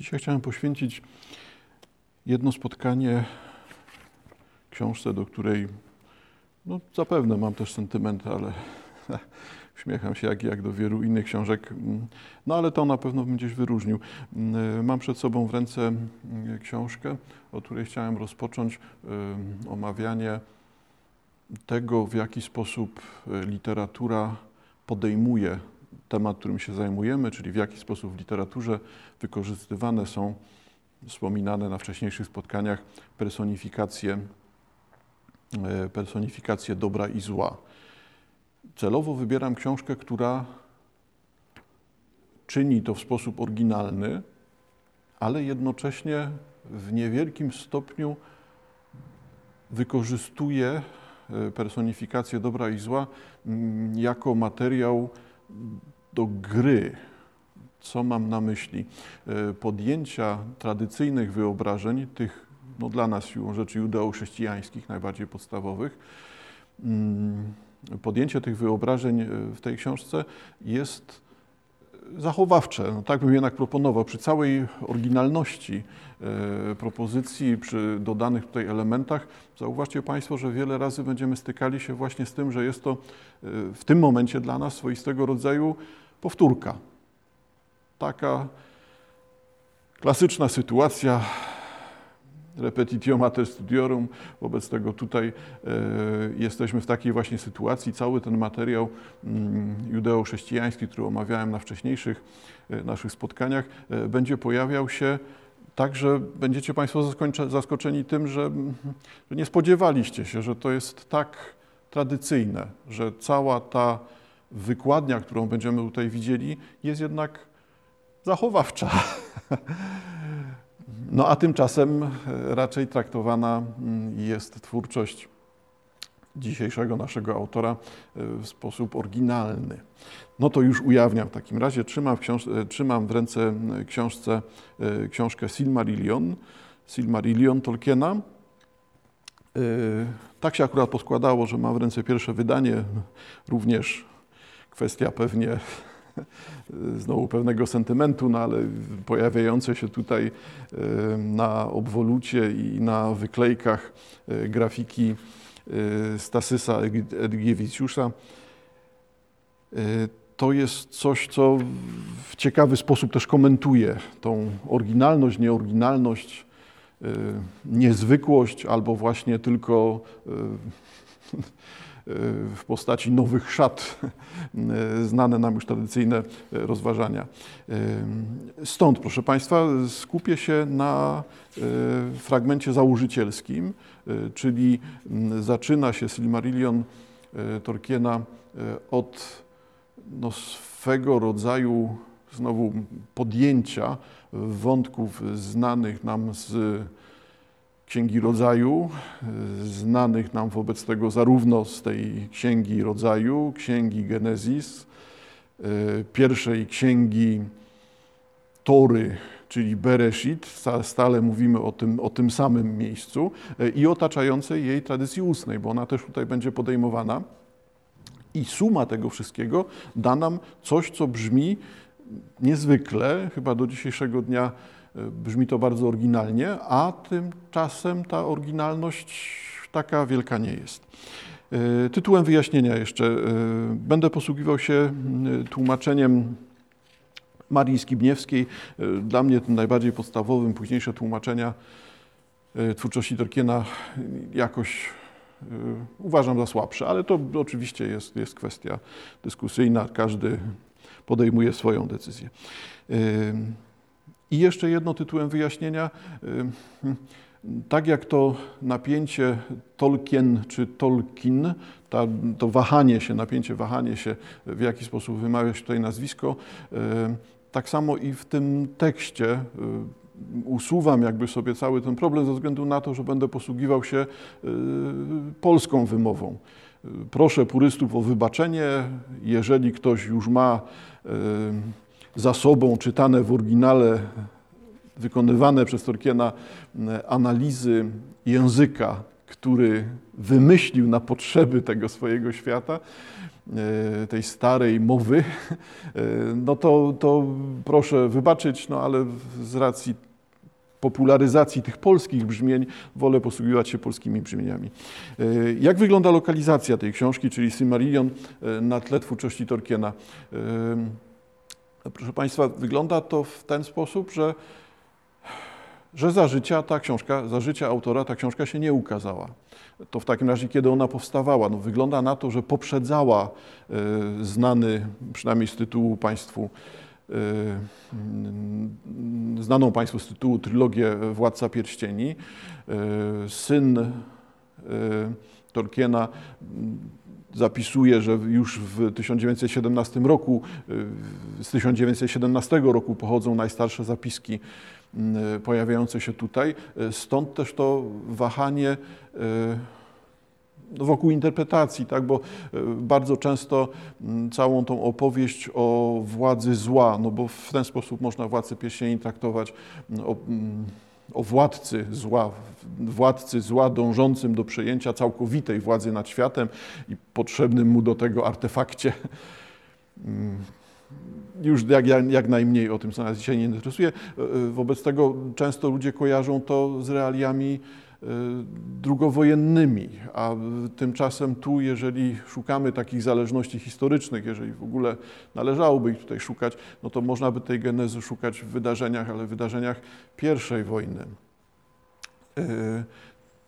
Dzisiaj chciałem poświęcić jedno spotkanie książce, do której no, zapewne mam też sentyment, ale uśmiecham się jak, jak do wielu innych książek, no ale to na pewno bym gdzieś wyróżnił. Mam przed sobą w ręce mm, książkę, o której chciałem rozpocząć omawianie tego, w jaki sposób e, literatura podejmuje temat, którym się zajmujemy, czyli w jaki sposób w literaturze wykorzystywane są wspominane na wcześniejszych spotkaniach personifikacje, personifikacje dobra i zła. Celowo wybieram książkę, która czyni to w sposób oryginalny, ale jednocześnie w niewielkim stopniu wykorzystuje e, personifikację dobra i zła jako materiał do gry. Co mam na myśli? E, podjęcia tradycyjnych wyobrażeń, tych no, dla nas siłą rzeczy judeo-chrześcijańskich, najbardziej podstawowych, mm, podjęcie tych wyobrażeń e, w tej książce jest zachowawcze. No, tak bym jednak proponował. Przy całej oryginalności e, propozycji, przy dodanych tutaj elementach, zauważcie Państwo, że wiele razy będziemy stykali się właśnie z tym, że jest to e, w tym momencie dla nas swoistego rodzaju powtórka. Taka klasyczna sytuacja repetitio mater studiorum. Wobec tego tutaj e, jesteśmy w takiej właśnie sytuacji. Cały ten materiał mm, judeo-chrześcijański, który omawiałem na wcześniejszych e, naszych spotkaniach, e, będzie pojawiał się tak, że będziecie Państwo zaskoczeni tym, że, że nie spodziewaliście się, że to jest tak tradycyjne, że cała ta wykładnia, którą będziemy tutaj widzieli, jest jednak zachowawcza. No a tymczasem e, raczej traktowana mm, jest twórczość dzisiejszego naszego autora e, w sposób oryginalny. No to już ujawniam w takim razie. Trzymam w, książ- e, trzymam w ręce książce, książkę Silmarillion, Silmarillion Tolkiena. Tak się akurat poskładało, że mam w ręce pierwsze wydanie, również kwestia pewnie znowu pewnego sentymentu, no ale pojawiające się tutaj e, na obwolucie i na wyklejkach e, grafiki e, Stasysa Edgiewicjusza. To jest coś, co w ciekawy sposób też komentuje tą oryginalność, nieoryginalność, niezwykłość albo właśnie tylko w postaci nowych szat, znane nam już tradycyjne rozważania. Stąd, proszę Państwa, skupię się na fragmencie założycielskim, czyli zaczyna się Silmarillion Tolkiena od no, swego rodzaju znowu podjęcia wątków znanych nam z Księgi Rodzaju, e, znanych nam wobec tego zarówno z tej Księgi Rodzaju, Księgi Genezis, e, pierwszej Księgi Tory, czyli Bereshit, stale mówimy o tym, o tym samym miejscu, e, i otaczającej jej tradycji ustnej, bo ona też tutaj będzie podejmowana. I suma tego wszystkiego da nam coś, co brzmi niezwykle, chyba do dzisiejszego dnia Brzmi to bardzo oryginalnie, a tymczasem ta oryginalność taka wielka nie jest. E, tytułem wyjaśnienia jeszcze e, będę posługiwał się e, tłumaczeniem Marii Skibniewskiej. Dla mnie tym najbardziej podstawowym, późniejsze tłumaczenia twórczości Tolkiena jakoś uważam za słabsze, ale to oczywiście jest, jest kwestia dyskusyjna. Każdy podejmuje swoją decyzję. I jeszcze jedno tytułem wyjaśnienia. Tak jak to napięcie Tolkien czy Tolkien, ta, to wahanie się, napięcie, wahanie się, w jaki sposób wymawia się tutaj nazwisko, tak samo i w tym tekście usuwam jakby sobie cały ten problem ze względu na to, że będę posługiwał się polską wymową. Proszę purystów o wybaczenie, jeżeli ktoś już ma za sobą czytane w oryginale, wykonywane przez Tolkiena e, analizy języka, który wymyślił na potrzeby tego swojego świata, tej starej mowy, no to, to proszę wybaczyć, no ale z racji popularyzacji tych polskich brzmień wolę posługiwać się polskimi brzmieniami. Jak wygląda lokalizacja tej książki, czyli Silmarillion na tle twórczości Tolkiena? Proszę Państwa, wygląda to w ten sposób, że, że za życia ta książka, za życia autora ta książka się nie ukazała. To w takim razie, kiedy ona powstawała? No, wygląda na to, że poprzedzała y, znany, przynajmniej z tytułu Państwu, y, znaną Państwu z tytułu trylogię Władca Pierścieni. Y, syn Tolkiena zapisuje, że już w 1917 roku, y, z 1917 roku pochodzą najstarsze zapiski y, pojawiające się tutaj. Y, stąd też to wahanie no, wokół interpretacji, tak? bo bardzo często mm, całą tą opowieść o władzy zła, no bo w ten sposób można władcę pierścieni traktować, mm, o, mm, o władcy zła, władcy zła dążącym do przejęcia całkowitej władzy nad światem i potrzebnym mu do tego artefakcie. Mm, już jak, jak najmniej o tym, co nas dzisiaj nie interesuje. E, e, wobec tego często ludzie kojarzą to z realiami drugowojennymi, a tymczasem tu, jeżeli szukamy takich zależności historycznych, jeżeli w ogóle należałoby ich tutaj szukać, no to można by tej genezy szukać w wydarzeniach, ale w wydarzeniach pierwszej wojny. Y,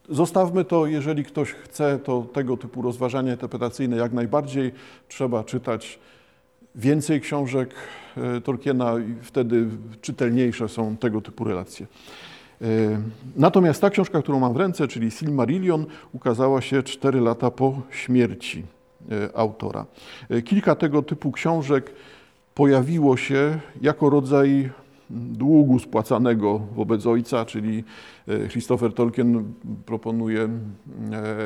zostawmy to, jeżeli ktoś chce, to tego typu rozważania interpretacyjne jak najbardziej trzeba czytać więcej książek y, Tolkiena i wtedy czytelniejsze są tego typu relacje. E, natomiast ta książka, którą mam w ręce, czyli Silmarillion, ukazała się 4 lata po śmierci e, autora. E, kilka tego typu książek pojawiło się jako rodzaj długu spłacanego wobec ojca, czyli Christopher Tolkien proponuje,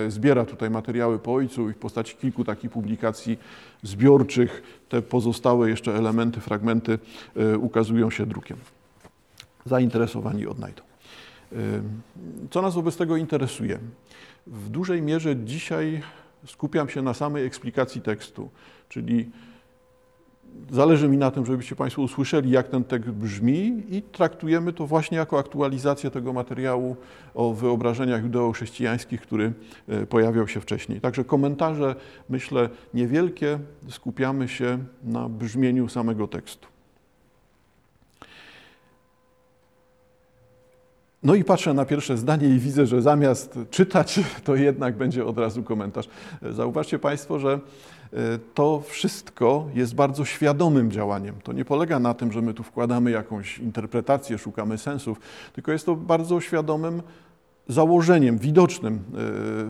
zbiera tutaj materiały po ojcu i w postaci kilku takich publikacji zbiorczych te pozostałe jeszcze elementy, fragmenty ukazują się drukiem. Zainteresowani odnajdą. Co nas wobec tego interesuje? W dużej mierze dzisiaj skupiam się na samej eksplikacji tekstu, czyli zależy mi na tym, żebyście Państwo usłyszeli, jak ten tekst brzmi i traktujemy to właśnie jako aktualizację tego materiału o wyobrażeniach judeo-chrześcijańskich, który e, pojawiał się wcześniej. Także komentarze, myślę, niewielkie, skupiamy się na brzmieniu samego tekstu. No i patrzę na pierwsze zdanie i widzę, że zamiast czytać, to jednak będzie od razu komentarz. Zauważcie Państwo, że e, to wszystko jest bardzo świadomym działaniem. To nie polega na tym, że my tu wkładamy jakąś interpretację, szukamy sensów, tylko jest to bardzo świadomym założeniem widocznym e,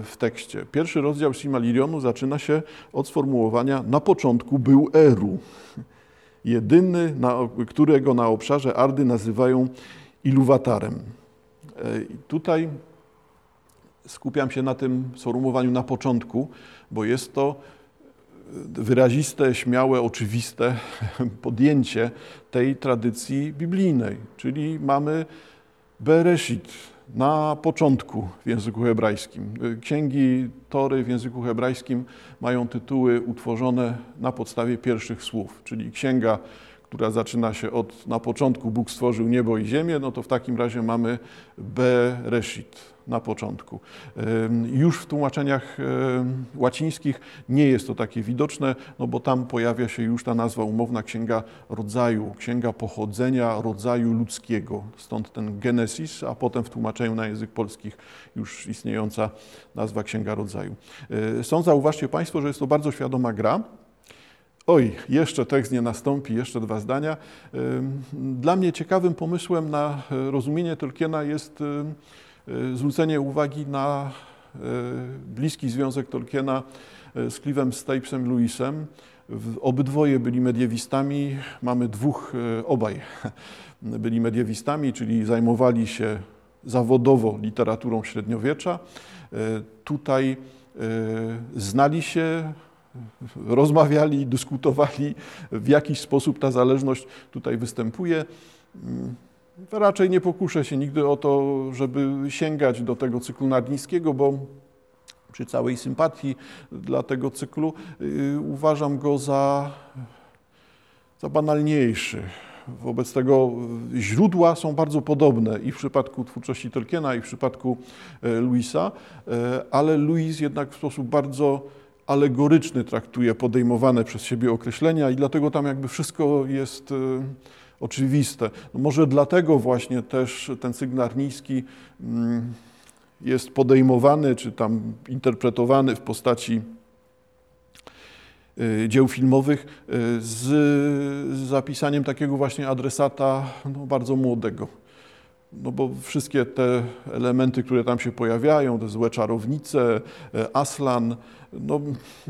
w tekście. Pierwszy rozdział Silmarillionu zaczyna się od sformułowania na początku był Eru. Jedyny, którego na obszarze Ardy nazywają Iluwatarem. E, tutaj skupiam się na tym sformułowaniu na początku, bo jest to wyraziste, śmiałe, oczywiste podjęcie tej tradycji biblijnej, czyli mamy Bereshit na początku w języku hebrajskim. Księgi Tory w języku hebrajskim mają tytuły utworzone na podstawie pierwszych słów, czyli księga która zaczyna się od na początku Bóg stworzył niebo i ziemię, no to w takim razie mamy Bereshit na początku. Już w tłumaczeniach łacińskich nie jest to takie widoczne, no bo tam pojawia się już ta nazwa umowna księga rodzaju, księga pochodzenia rodzaju ludzkiego. Stąd ten Genesis, a potem w tłumaczeniu na język polski już istniejąca nazwa księga rodzaju. E, są, zauważcie Państwo, że jest to bardzo świadoma gra. Oj, jeszcze tekst nie nastąpi, jeszcze dwa zdania. Dla mnie ciekawym pomysłem na e, rozumienie Tolkiena jest e, zwrócenie uwagi na e, bliski związek Tolkiena z Clivem Stapesem Lewisem. Obydwoje byli mediewistami, mamy dwóch, obaj byli mediewistami, czyli zajmowali się zawodowo literaturą średniowiecza. Tutaj znali się, rozmawiali, dyskutowali, w jakiś sposób ta zależność tutaj występuje. Mm, raczej nie pokuszę się nigdy o to, żeby sięgać do tego cyklu nadniskiego, bo przy całej sympatii dla tego cyklu, uważam go za, za banalniejszy. Wobec tego źródła są bardzo podobne i w przypadku twórczości Tolkiena, i w przypadku Louisa, ale Louis jednak w sposób bardzo alegoryczny traktuje podejmowane przez siebie określenia i dlatego tam jakby wszystko jest oczywiste. No może dlatego właśnie też ten sygnał niski mm, jest podejmowany, czy tam interpretowany w postaci y, dzieł filmowych y, z zapisaniem takiego właśnie adresata no, bardzo młodego. No bo wszystkie te elementy, które tam się pojawiają, te złe czarownice, y, Aslan, no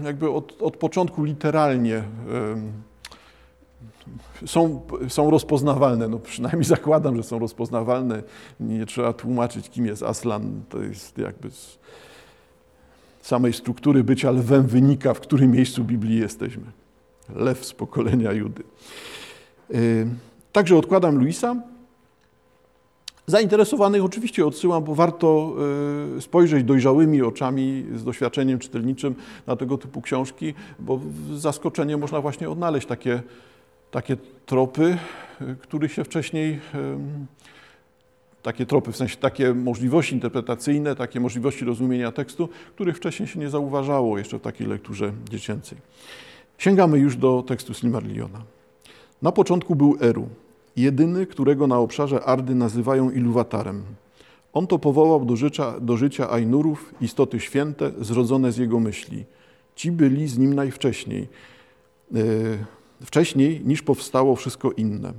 jakby od, od początku literalnie są, są rozpoznawalne, no przynajmniej zakładam, że są rozpoznawalne. Nie trzeba tłumaczyć, kim jest Aslan. To jest jakby z samej struktury bycia lwem wynika, w którym miejscu Biblii jesteśmy. Lew z pokolenia Judy. Także odkładam Luisa. Zainteresowanych oczywiście odsyłam, bo warto y, spojrzeć dojrzałymi oczami z doświadczeniem czytelniczym na tego typu książki, bo zaskoczenie można właśnie odnaleźć takie takie tropy, y, których się wcześniej, takie tropy, w sensie takie możliwości interpretacyjne, takie możliwości rozumienia tekstu, których wcześniej się nie zauważało jeszcze w takiej lekturze dziecięcej. Sięgamy już do tekstu Silmarilliona. Na początku był Eru, jedyny, którego na obszarze Ardy nazywają Iluwatarem. On to powołał do życia, do życia Ainurów, istoty święte, zrodzone z jego myśli. Ci byli z nim najwcześniej. Y, wcześniej niż powstało wszystko inne.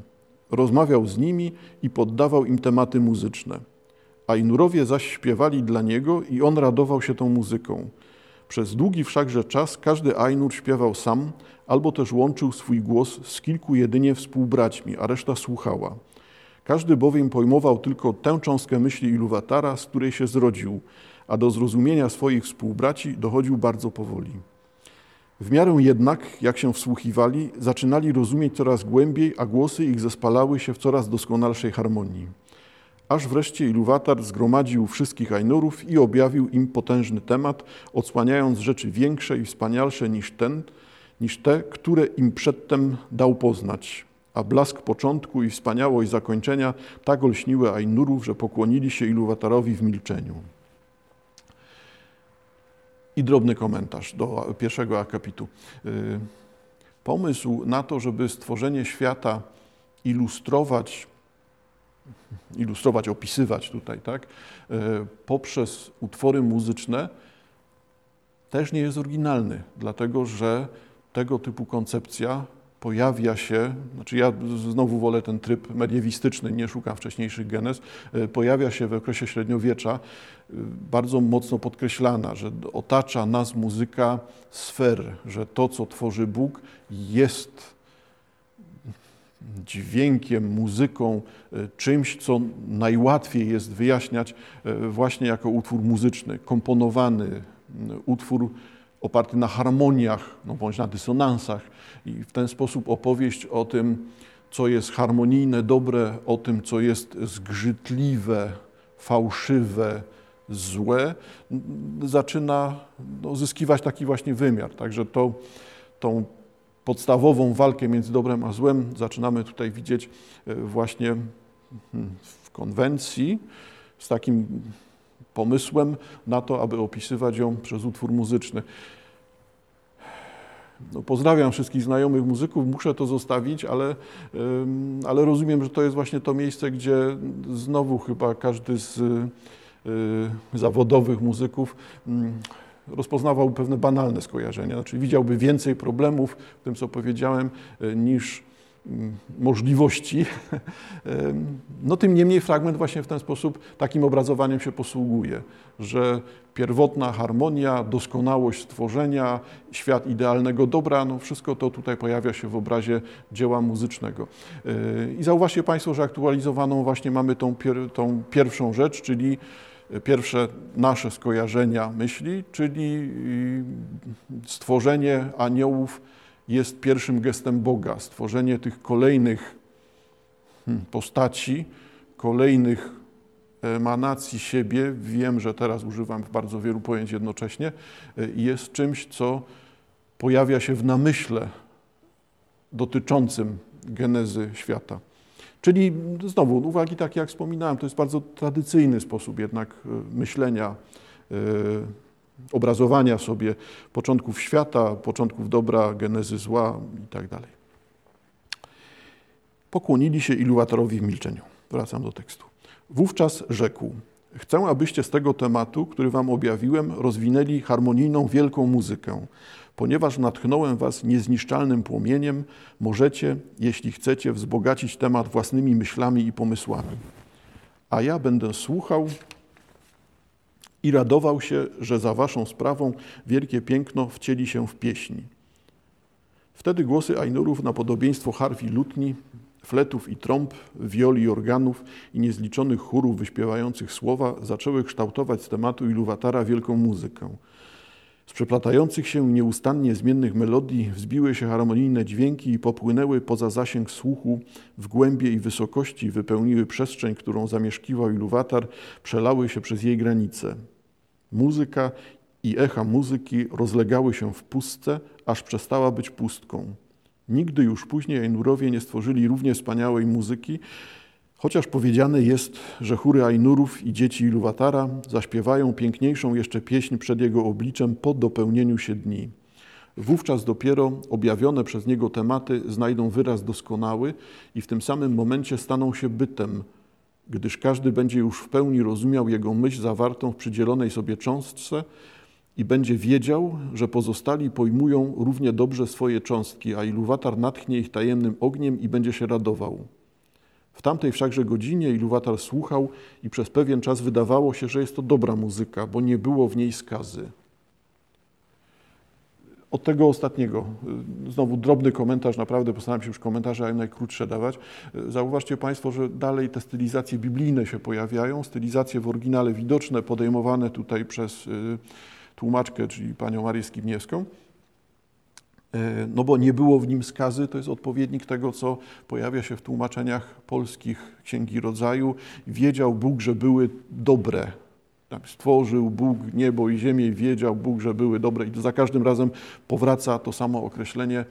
Rozmawiał z nimi i poddawał im tematy muzyczne. A Inurowie zaś śpiewali dla niego i on radował się tą muzyką. Przez długi wszakże czas każdy Ainur śpiewał sam, albo też łączył swój głos z kilku jedynie współbraćmi, a reszta słuchała. Każdy bowiem pojmował tylko tę cząstkę myśli Iluwatara, z której się zrodził, a do zrozumienia swoich współbraci dochodził bardzo powoli. W miarę jednak, jak się wsłuchiwali, zaczynali rozumieć coraz głębiej, a głosy ich zespalały się w coraz doskonalszej harmonii. Aż wreszcie Iluwatar zgromadził wszystkich Ainurów i objawił im potężny temat, odsłaniając rzeczy większe i wspanialsze niż ten, niż te, które im przedtem dał poznać. A blask początku i wspaniałość zakończenia tak olśniły Ainurów, że pokłonili się Iluwatarowi w milczeniu. I drobny komentarz do pierwszego akapitu. Y, pomysł na to, żeby stworzenie świata ilustrować, ilustrować, opisywać tutaj, tak, y, poprzez utwory muzyczne, też nie jest oryginalny, dlatego że tego typu koncepcja pojawia się, znaczy ja znowu wolę ten tryb mediewistyczny, nie szukam wcześniejszych genez, e, pojawia się w okresie średniowiecza e, bardzo mocno podkreślana, że otacza nas muzyka sfer, że to, co tworzy Bóg, jest dźwiękiem, muzyką, e, czymś, co najłatwiej jest wyjaśniać właśnie jako utwór muzyczny, komponowany, utwór oparty na harmoniach, no bądź na dysonansach i w ten sposób opowieść o tym, co jest harmonijne, dobre, o tym, co jest zgrzytliwe, fałszywe, złe, zaczyna no, zyskiwać taki właśnie wymiar. Także to, tą podstawową walkę między dobrem a złem zaczynamy tutaj widzieć e, właśnie hmm, w konwencji z takim pomysłem na to, aby opisywać ją przez utwór muzyczny. No, pozdrawiam wszystkich znajomych muzyków, muszę to zostawić, ale, ale rozumiem, że to jest właśnie to miejsce, gdzie znowu chyba każdy z y, zawodowych muzyków mm, rozpoznawał pewne banalne skojarzenia. Znaczy widziałby więcej problemów w tym, co powiedziałem, y, niż Mm, możliwości. No tym niemniej fragment właśnie w ten sposób takim obrazowaniem się posługuje, że pierwotna harmonia, doskonałość stworzenia, świat idealnego dobra, no wszystko to tutaj pojawia się w obrazie dzieła muzycznego. Yy, I zauważcie Państwo, że aktualizowaną właśnie mamy tą, pier tą pierwszą rzecz, czyli pierwsze nasze skojarzenia myśli, czyli yy, stworzenie aniołów jest pierwszym gestem Boga. Stworzenie tych kolejnych hmm, postaci, kolejnych emanacji siebie, wiem, że teraz używam bardzo wielu pojęć jednocześnie, jest czymś, co pojawia się w namyśle dotyczącym genezy świata. Czyli znowu, uwagi takie jak wspominałem, to jest bardzo tradycyjny sposób jednak myślenia, obrazowania sobie początków świata, początków dobra, genezy zła i tak. Pokłonili się Iluwatorowi w milczeniu. Wracam do tekstu. Wówczas rzekł: Chcę, abyście z tego tematu, który wam objawiłem, rozwinęli harmonijną, wielką muzykę. Ponieważ natchnąłem was niezniszczalnym płomieniem, możecie, jeśli chcecie, wzbogacić temat własnymi myślami i pomysłami. A ja będę słuchał i radował się, że za waszą sprawą wielkie piękno wcieli się w pieśni. Wtedy głosy Ainurów na podobieństwo harfi lutni fletów i trąb, wioli i organów i niezliczonych chórów wyśpiewających słowa zaczęły kształtować z tematu Iluwatara wielką muzykę. Z przeplatających się nieustannie zmiennych melodii wzbiły się harmonijne dźwięki i popłynęły poza zasięg słuchu w głębie i wysokości, wypełniły przestrzeń, którą zamieszkiwał Iluwatar, przelały się przez jej granice. Muzyka i echa muzyki rozlegały się w pustce, aż przestała być pustką. Nigdy już później Ainurowie nie stworzyli równie wspaniałej muzyki, chociaż powiedziane jest, że chóry Ainurów i dzieci Iluwatara zaśpiewają piękniejszą jeszcze pieśń przed jego obliczem po dopełnieniu się dni. Wówczas dopiero objawione przez niego tematy znajdą wyraz doskonały i w tym samym momencie staną się bytem, gdyż każdy będzie już w pełni rozumiał jego myśl zawartą w przydzielonej sobie cząstce, i będzie wiedział, że pozostali pojmują równie dobrze swoje cząstki, a Iluwatar natchnie ich tajemnym ogniem i będzie się radował. W tamtej wszakże godzinie Iluwatar słuchał i przez pewien czas wydawało się, że jest to dobra muzyka, bo nie było w niej skazy. Od tego ostatniego, znowu drobny komentarz, naprawdę postaram się już komentarze najkrótsze dawać. Zauważcie Państwo, że dalej te stylizacje biblijne się pojawiają, stylizacje w oryginale widoczne, podejmowane tutaj przez y, tłumaczkę, czyli panią Marię Skibniewską, no bo nie było w nim skazy, to jest odpowiednik tego, co pojawia się w tłumaczeniach polskich Księgi Rodzaju. Wiedział Bóg, że były dobre. Stworzył Bóg niebo i ziemię wiedział Bóg, że były dobre. I za każdym razem powraca to samo określenie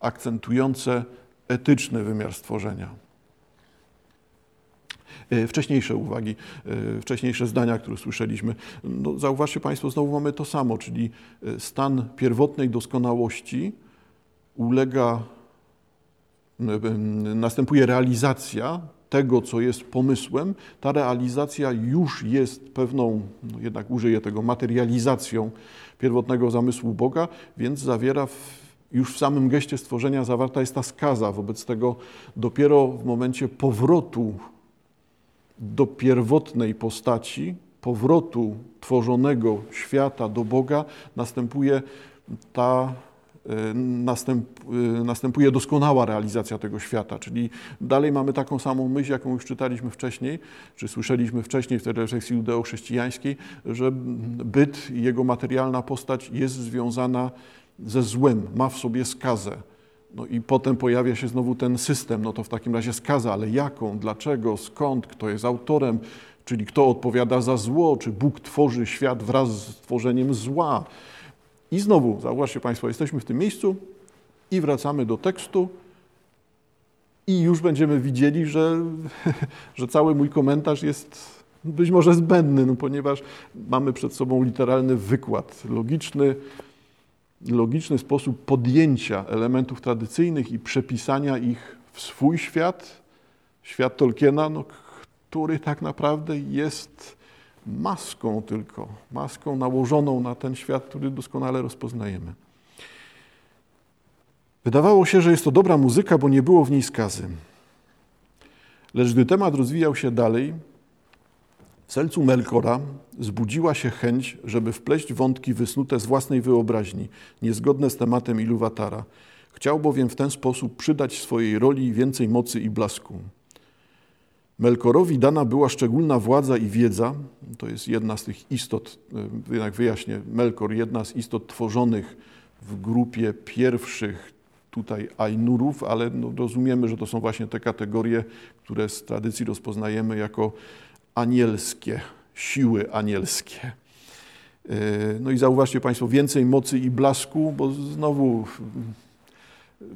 akcentujące etyczny wymiar stworzenia. E, wcześniejsze uwagi, e, wcześniejsze zdania, które słyszeliśmy. No, zauważcie Państwo, znowu mamy to samo, czyli e, stan pierwotnej doskonałości ulega, następuje realizacja tego, co jest pomysłem, ta realizacja już jest pewną, no jednak użyję tego, materializacją pierwotnego zamysłu Boga, więc zawiera w, już w samym geście stworzenia zawarta jest ta skaza. Wobec tego dopiero w momencie powrotu do pierwotnej postaci, powrotu tworzonego świata do Boga, następuje ta e, e, następuje doskonała realizacja tego świata. Czyli dalej mamy taką samą myśl, jaką już czytaliśmy wcześniej, czy słyszeliśmy wcześniej w tej refleksji judeo-chrześcijańskiej, że byt i jego materialna postać jest związana ze złem, ma w sobie skazę. No i potem pojawia się znowu ten system, no to w takim razie skaza, ale jaką, dlaczego, skąd, kto jest autorem, czyli kto odpowiada za zło, czy Bóg tworzy świat wraz z tworzeniem zła. I znowu, zauważcie Państwo, jesteśmy w tym miejscu i wracamy do tekstu. I już będziemy widzieli, że, że cały mój komentarz jest być może zbędny, no ponieważ mamy przed sobą literalny wykład logiczny, logiczny sposób podjęcia elementów tradycyjnych i przepisania ich w swój świat, świat Tolkiena, no, który tak naprawdę jest maską tylko, maską nałożoną na ten świat, który doskonale rozpoznajemy. Wydawało się, że jest to dobra muzyka, bo nie było w niej skazy. Lecz gdy temat rozwijał się dalej, w sercu Melkora zbudziła się chęć, żeby wpleść wątki wysnute z własnej wyobraźni, niezgodne z tematem Iluwatara. Chciał bowiem w ten sposób przydać swojej roli więcej mocy i blasku. Melkorowi dana była szczególna władza i wiedza. To jest jedna z tych istot, jednak wyjaśnię, Melkor, jedna z istot tworzonych w grupie pierwszych tutaj Ainurów, ale no rozumiemy, że to są właśnie te kategorie, które z tradycji rozpoznajemy jako anielskie, siły anielskie. No i zauważcie Państwo, więcej mocy i blasku, bo znowu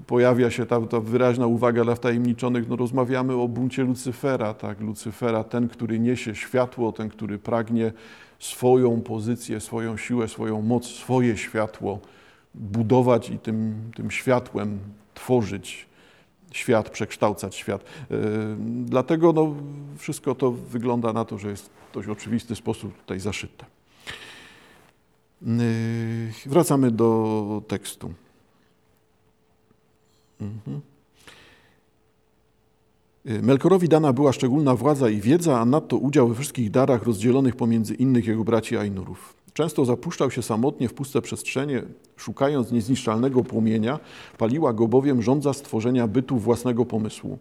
pojawia się ta, ta wyraźna uwaga dla wtajemniczonych, no rozmawiamy o buncie Lucyfera, tak, Lucyfera, ten, który niesie światło, ten, który pragnie swoją pozycję, swoją siłę, swoją moc, swoje światło budować i tym, tym światłem tworzyć świat, przekształcać świat. Yy, dlatego no, wszystko to wygląda na to, że jest w dość oczywisty sposób tutaj zaszyte. Yy, wracamy do tekstu. Mhm. Y, Melkorowi dana była szczególna władza i wiedza, a nadto udział we wszystkich darach rozdzielonych pomiędzy innych jego braci Ainurów. Często zapuszczał się samotnie w puste przestrzenie, szukając niezniszczalnego płomienia, paliła go bowiem żądza stworzenia bytu własnego pomysłu.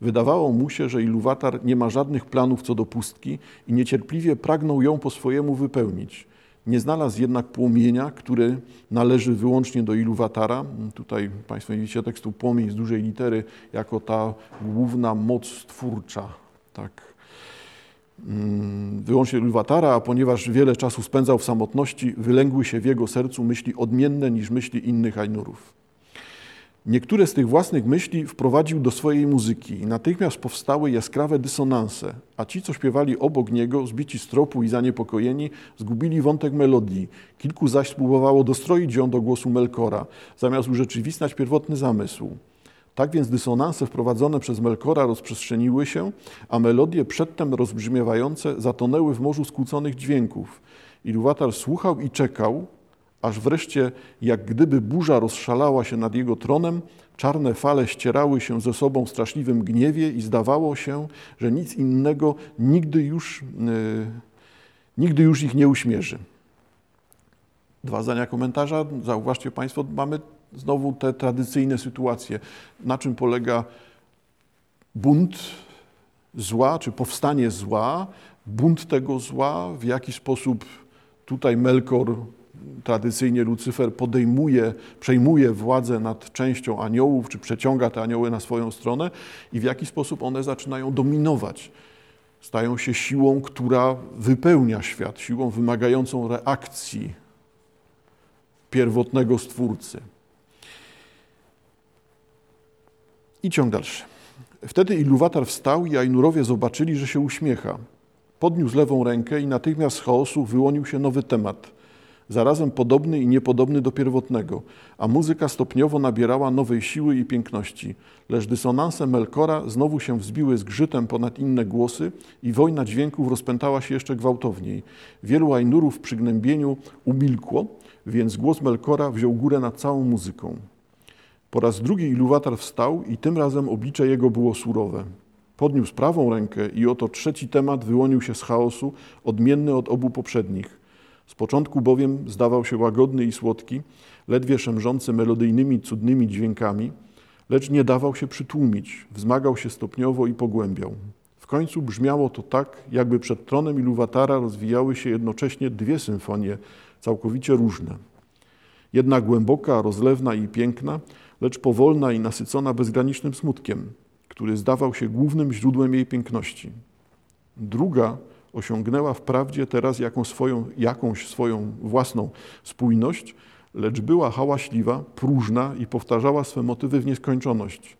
Wydawało mu się, że Iluwatar nie ma żadnych planów co do pustki i niecierpliwie pragnął ją po swojemu wypełnić. Nie znalazł jednak płomienia, który należy wyłącznie do Iluwatara. Tutaj Państwo widzicie tekstu płomień z dużej litery jako ta główna moc twórcza. Tak. Mm, wyłącznie Iluwatara, a ponieważ wiele czasu spędzał w samotności, wylęgły się w jego sercu myśli odmienne niż myśli innych Ainurów. Niektóre z tych własnych myśli wprowadził do swojej muzyki i natychmiast powstały jaskrawe dysonanse, a ci, co śpiewali obok niego, zbici z tropu i zaniepokojeni, zgubili wątek melodii. Kilku zaś spróbowało dostroić ją do głosu Melkora, zamiast urzeczywistniać pierwotny zamysł. Tak więc dysonanse wprowadzone przez Melkora rozprzestrzeniły się, a melodie przedtem rozbrzmiewające zatonęły w morzu skłóconych dźwięków. Iluwatar słuchał i czekał, aż wreszcie, jak gdyby burza rozszalała się nad jego tronem, czarne fale ścierały się ze sobą w straszliwym gniewie i zdawało się, że nic innego nigdy już, yy, nigdy już ich nie uśmierzy. Dwa zdania komentarza. Zauważcie Państwo, mamy znowu te tradycyjne sytuacje. Na czym polega bunt zła, czy powstanie zła, bunt tego zła, w jaki sposób tutaj Melkor tradycyjnie Lucyfer podejmuje, przejmuje władzę nad częścią aniołów, czy przeciąga te anioły na swoją stronę i w jaki sposób one zaczynają dominować. Stają się siłą, która wypełnia świat, siłą wymagającą reakcji pierwotnego Stwórcy. I ciąg dalszy. Wtedy Iluwatar wstał i Ainurowie zobaczyli, że się uśmiecha. Podniósł lewą rękę i natychmiast z chaosu wyłonił się nowy temat – zarazem podobny i niepodobny do pierwotnego, a muzyka stopniowo nabierała nowej siły i piękności, lecz dysonanse Melkora znowu się wzbiły z grzytem ponad inne głosy i wojna dźwięków rozpętała się jeszcze gwałtowniej. Wielu Ainurów w przygnębieniu umilkło, więc głos Melkora wziął górę nad całą muzyką. Po raz drugi Iluwatar wstał i tym razem oblicze jego było surowe. Podniósł prawą rękę i oto trzeci temat wyłonił się z chaosu, odmienny od obu poprzednich. Z początku bowiem zdawał się łagodny i słodki, ledwie szemrzący melodyjnymi, cudnymi dźwiękami, lecz nie dawał się przytłumić, wzmagał się stopniowo i pogłębiał. W końcu brzmiało to tak, jakby przed tronem Iluwatara rozwijały się jednocześnie dwie symfonie, całkowicie różne. Jedna głęboka, rozlewna i piękna, lecz powolna i nasycona bezgranicznym smutkiem, który zdawał się głównym źródłem jej piękności. Druga osiągnęła wprawdzie teraz jaką swoją, jakąś swoją własną spójność, lecz była hałaśliwa, próżna i powtarzała swe motywy w nieskończoność.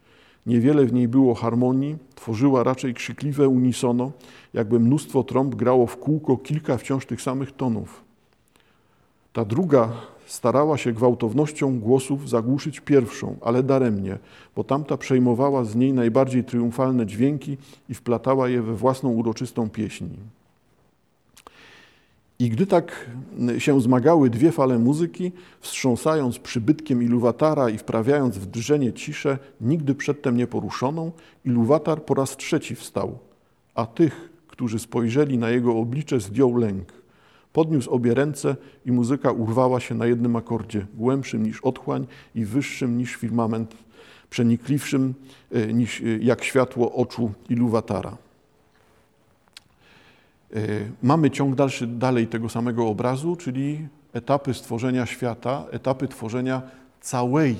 Niewiele w niej było harmonii, tworzyła raczej krzykliwe unisono, jakby mnóstwo trąb grało w kółko kilka wciąż tych samych tonów. Ta druga starała się gwałtownością głosów zagłuszyć pierwszą, ale daremnie, bo tamta przejmowała z niej najbardziej triumfalne dźwięki i wplatała je we własną uroczystą pieśń. I gdy tak się zmagały dwie fale muzyki, wstrząsając przybytkiem Iluwatara i wprawiając w drżenie ciszę, nigdy przedtem nie poruszoną, Iluwatar po raz trzeci wstał, a tych, którzy spojrzeli na jego oblicze, zdjął lęk. Podniósł obie ręce i muzyka urwała się na jednym akordzie, głębszym niż otchłań i wyższym niż firmament, przenikliwszym e, niż e, jak światło oczu Iluwatara. E, mamy ciąg dalszy dalej tego samego obrazu, czyli etapy stworzenia świata, etapy tworzenia całej,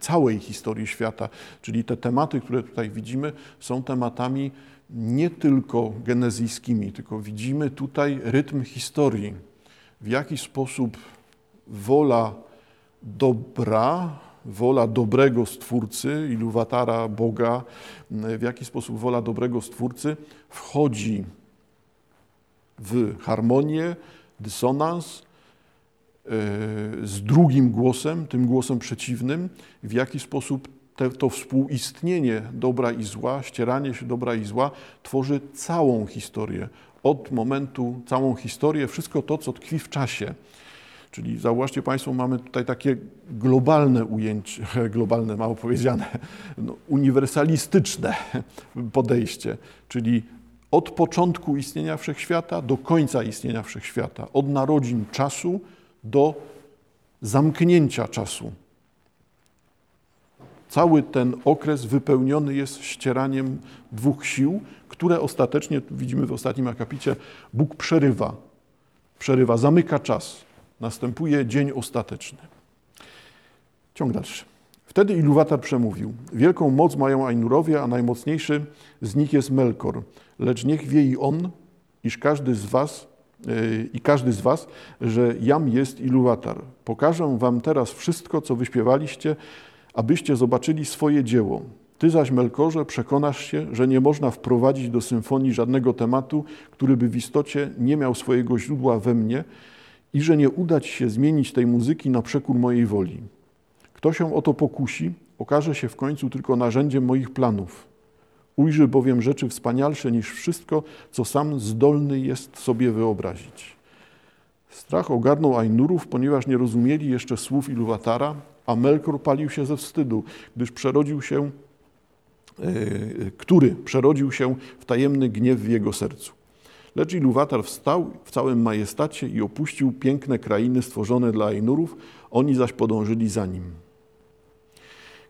całej historii świata. Czyli te tematy, które tutaj widzimy, są tematami nie tylko genezyjskimi, tylko widzimy tutaj rytm historii, w jaki sposób wola dobra, wola dobrego Stwórcy, iluwatara Boga, w jaki sposób wola dobrego Stwórcy wchodzi w harmonię, dysonans e, z drugim głosem, tym głosem przeciwnym, w jaki sposób te, to współistnienie dobra i zła, ścieranie się dobra i zła tworzy całą historię. Od momentu, całą historię, wszystko to, co tkwi w czasie. Czyli zauważcie Państwo, mamy tutaj takie globalne ujęcie, globalne, mało powiedziane, no, uniwersalistyczne podejście, czyli od początku istnienia wszechświata do końca istnienia wszechświata, od narodzin czasu do zamknięcia czasu. Cały ten okres wypełniony jest ścieraniem dwóch sił, które ostatecznie, widzimy w ostatnim akapicie, Bóg przerywa. Przerywa, zamyka czas. Następuje dzień ostateczny. Ciąg dalszy. Wtedy Iluwatar przemówił. Wielką moc mają Ainurowie, a najmocniejszy z nich jest Melkor. Lecz niech wie i on, iż każdy z was yy, i każdy z was, że jam jest Iluwatar. Pokażę wam teraz wszystko, co wyśpiewaliście, abyście zobaczyli swoje dzieło. Ty zaś, Melkorze, przekonasz się, że nie można wprowadzić do symfonii żadnego tematu, który by w istocie nie miał swojego źródła we mnie i że nie uda ci się zmienić tej muzyki na przekór mojej woli. Kto się o to pokusi, okaże się w końcu tylko narzędziem moich planów. Ujrzy bowiem rzeczy wspanialsze niż wszystko, co sam zdolny jest sobie wyobrazić. Strach ogarnął Ainurów, ponieważ nie rozumieli jeszcze słów Iluwatara, a Melkor palił się ze wstydu, gdyż przerodził się, yy, który przerodził się w tajemny gniew w jego sercu. Lecz Iluwatar wstał w całym majestacie i opuścił piękne krainy stworzone dla Ainurów, oni zaś podążyli za nim.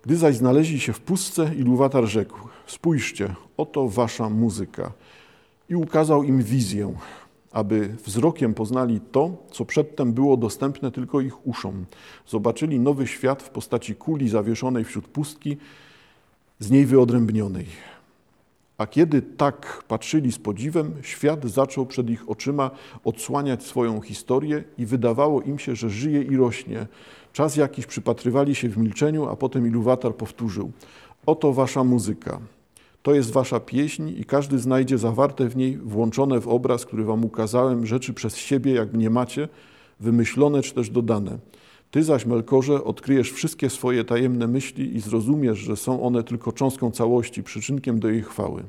Gdy zaś znaleźli się w pustce, Iluwatar rzekł: Spójrzcie, oto wasza muzyka. I ukazał im wizję aby wzrokiem poznali to, co przedtem było dostępne tylko ich uszom. Zobaczyli nowy świat w postaci kuli zawieszonej wśród pustki, z niej wyodrębnionej. A kiedy tak patrzyli z podziwem, świat zaczął przed ich oczyma odsłaniać swoją historię i wydawało im się, że żyje i rośnie. Czas jakiś przypatrywali się w milczeniu, a potem Iluwatar powtórzył: Oto wasza muzyka. To jest wasza pieśń i każdy znajdzie zawarte w niej, włączone w obraz, który wam ukazałem, rzeczy przez siebie, jak mnie macie, wymyślone czy też dodane. Ty zaś, Melkorze, odkryjesz wszystkie swoje tajemne myśli i zrozumiesz, że są one tylko cząstką całości, przyczynkiem do jej chwały.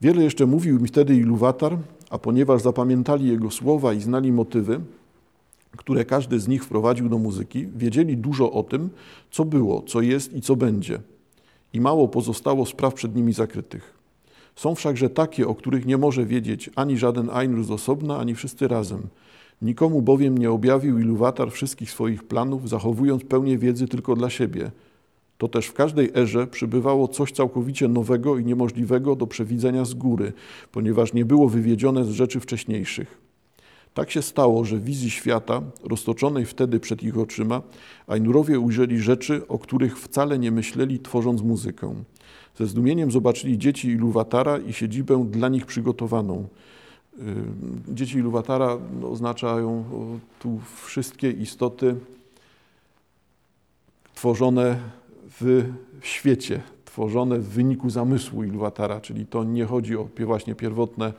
Wiele jeszcze mówił mi wtedy Iluwatar, a ponieważ zapamiętali jego słowa i znali motywy, które każdy z nich wprowadził do muzyki, wiedzieli dużo o tym, co było, co jest i co będzie – i mało pozostało spraw przed nimi zakrytych. Są wszakże takie, o których nie może wiedzieć ani żaden Ainur z osobna, ani wszyscy razem. Nikomu bowiem nie objawił Iluwatar wszystkich swoich planów, zachowując pełnię wiedzy tylko dla siebie. To też w każdej erze przybywało coś całkowicie nowego i niemożliwego do przewidzenia z góry, ponieważ nie było wywiedzione z rzeczy wcześniejszych. Tak się stało, że w wizji świata, roztoczonej wtedy przed ich oczyma, Ainurowie ujrzeli rzeczy, o których wcale nie myśleli, tworząc muzykę. Ze zdumieniem zobaczyli dzieci Iluwatara i siedzibę dla nich przygotowaną. Dzieci Iluwatara oznaczają tu wszystkie istoty tworzone w świecie, tworzone w wyniku zamysłu Iluwatara, czyli to nie chodzi o właśnie pierwotne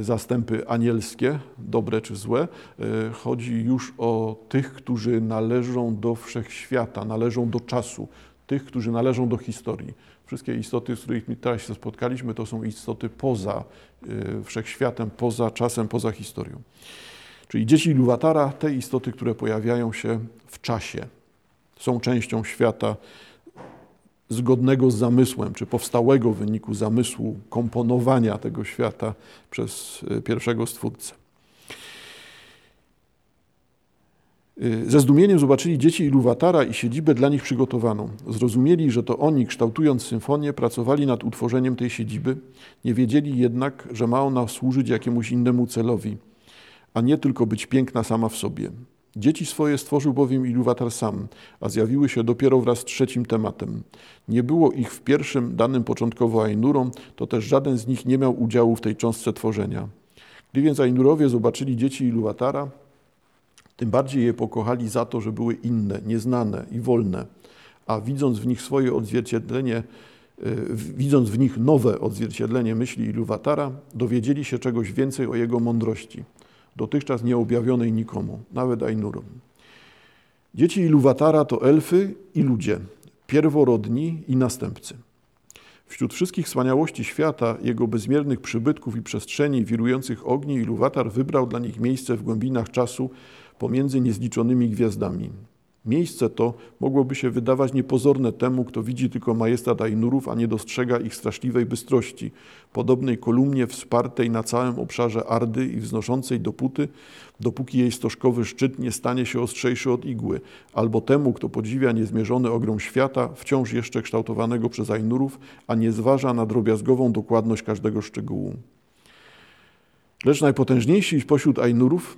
zastępy anielskie, dobre czy złe. E, chodzi już o tych, którzy należą do wszechświata, należą do czasu, tych, którzy należą do historii. Wszystkie istoty, z którymi teraz się spotkaliśmy, to są istoty poza e, wszechświatem, poza czasem, poza historią. Czyli dzieci Luwatara, te istoty, które pojawiają się w czasie, są częścią świata zgodnego z zamysłem, czy powstałego w wyniku zamysłu komponowania tego świata przez e, pierwszego Stwórcę. E, ze zdumieniem zobaczyli dzieci Iluwatara i siedzibę dla nich przygotowaną. Zrozumieli, że to oni, kształtując symfonię, pracowali nad utworzeniem tej siedziby. Nie wiedzieli jednak, że ma ona służyć jakiemuś innemu celowi, a nie tylko być piękna sama w sobie. Dzieci swoje stworzył bowiem Iluwatar sam, a zjawiły się dopiero wraz z trzecim tematem. Nie było ich w pierwszym, danym początkowo Ainurom, to też żaden z nich nie miał udziału w tej cząstce tworzenia. Gdy więc Ainurowie zobaczyli dzieci Iluwatara, tym bardziej je pokochali za to, że były inne, nieznane i wolne, a widząc w nich swoje odzwierciedlenie, e, widząc w nich nowe odzwierciedlenie myśli Iluwatara, dowiedzieli się czegoś więcej o jego mądrości dotychczas nieobjawionej nikomu, nawet Ainurom. Dzieci Iluwatara to elfy i ludzie, pierworodni i następcy. Wśród wszystkich wspaniałości świata, jego bezmiernych przybytków i przestrzeni wirujących ogni, Iluwatar wybrał dla nich miejsce w głębinach czasu pomiędzy niezliczonymi gwiazdami. Miejsce to mogłoby się wydawać niepozorne temu, kto widzi tylko majestat Ainurów, a nie dostrzega ich straszliwej bystrości, podobnej kolumnie wspartej na całym obszarze Ardy i wznoszącej dopóty, dopóki jej stożkowy szczyt nie stanie się ostrzejszy od igły, albo temu, kto podziwia niezmierzony ogrom świata, wciąż jeszcze kształtowanego przez Ainurów, a nie zważa na drobiazgową dokładność każdego szczegółu. Lecz najpotężniejsi spośród Ainurów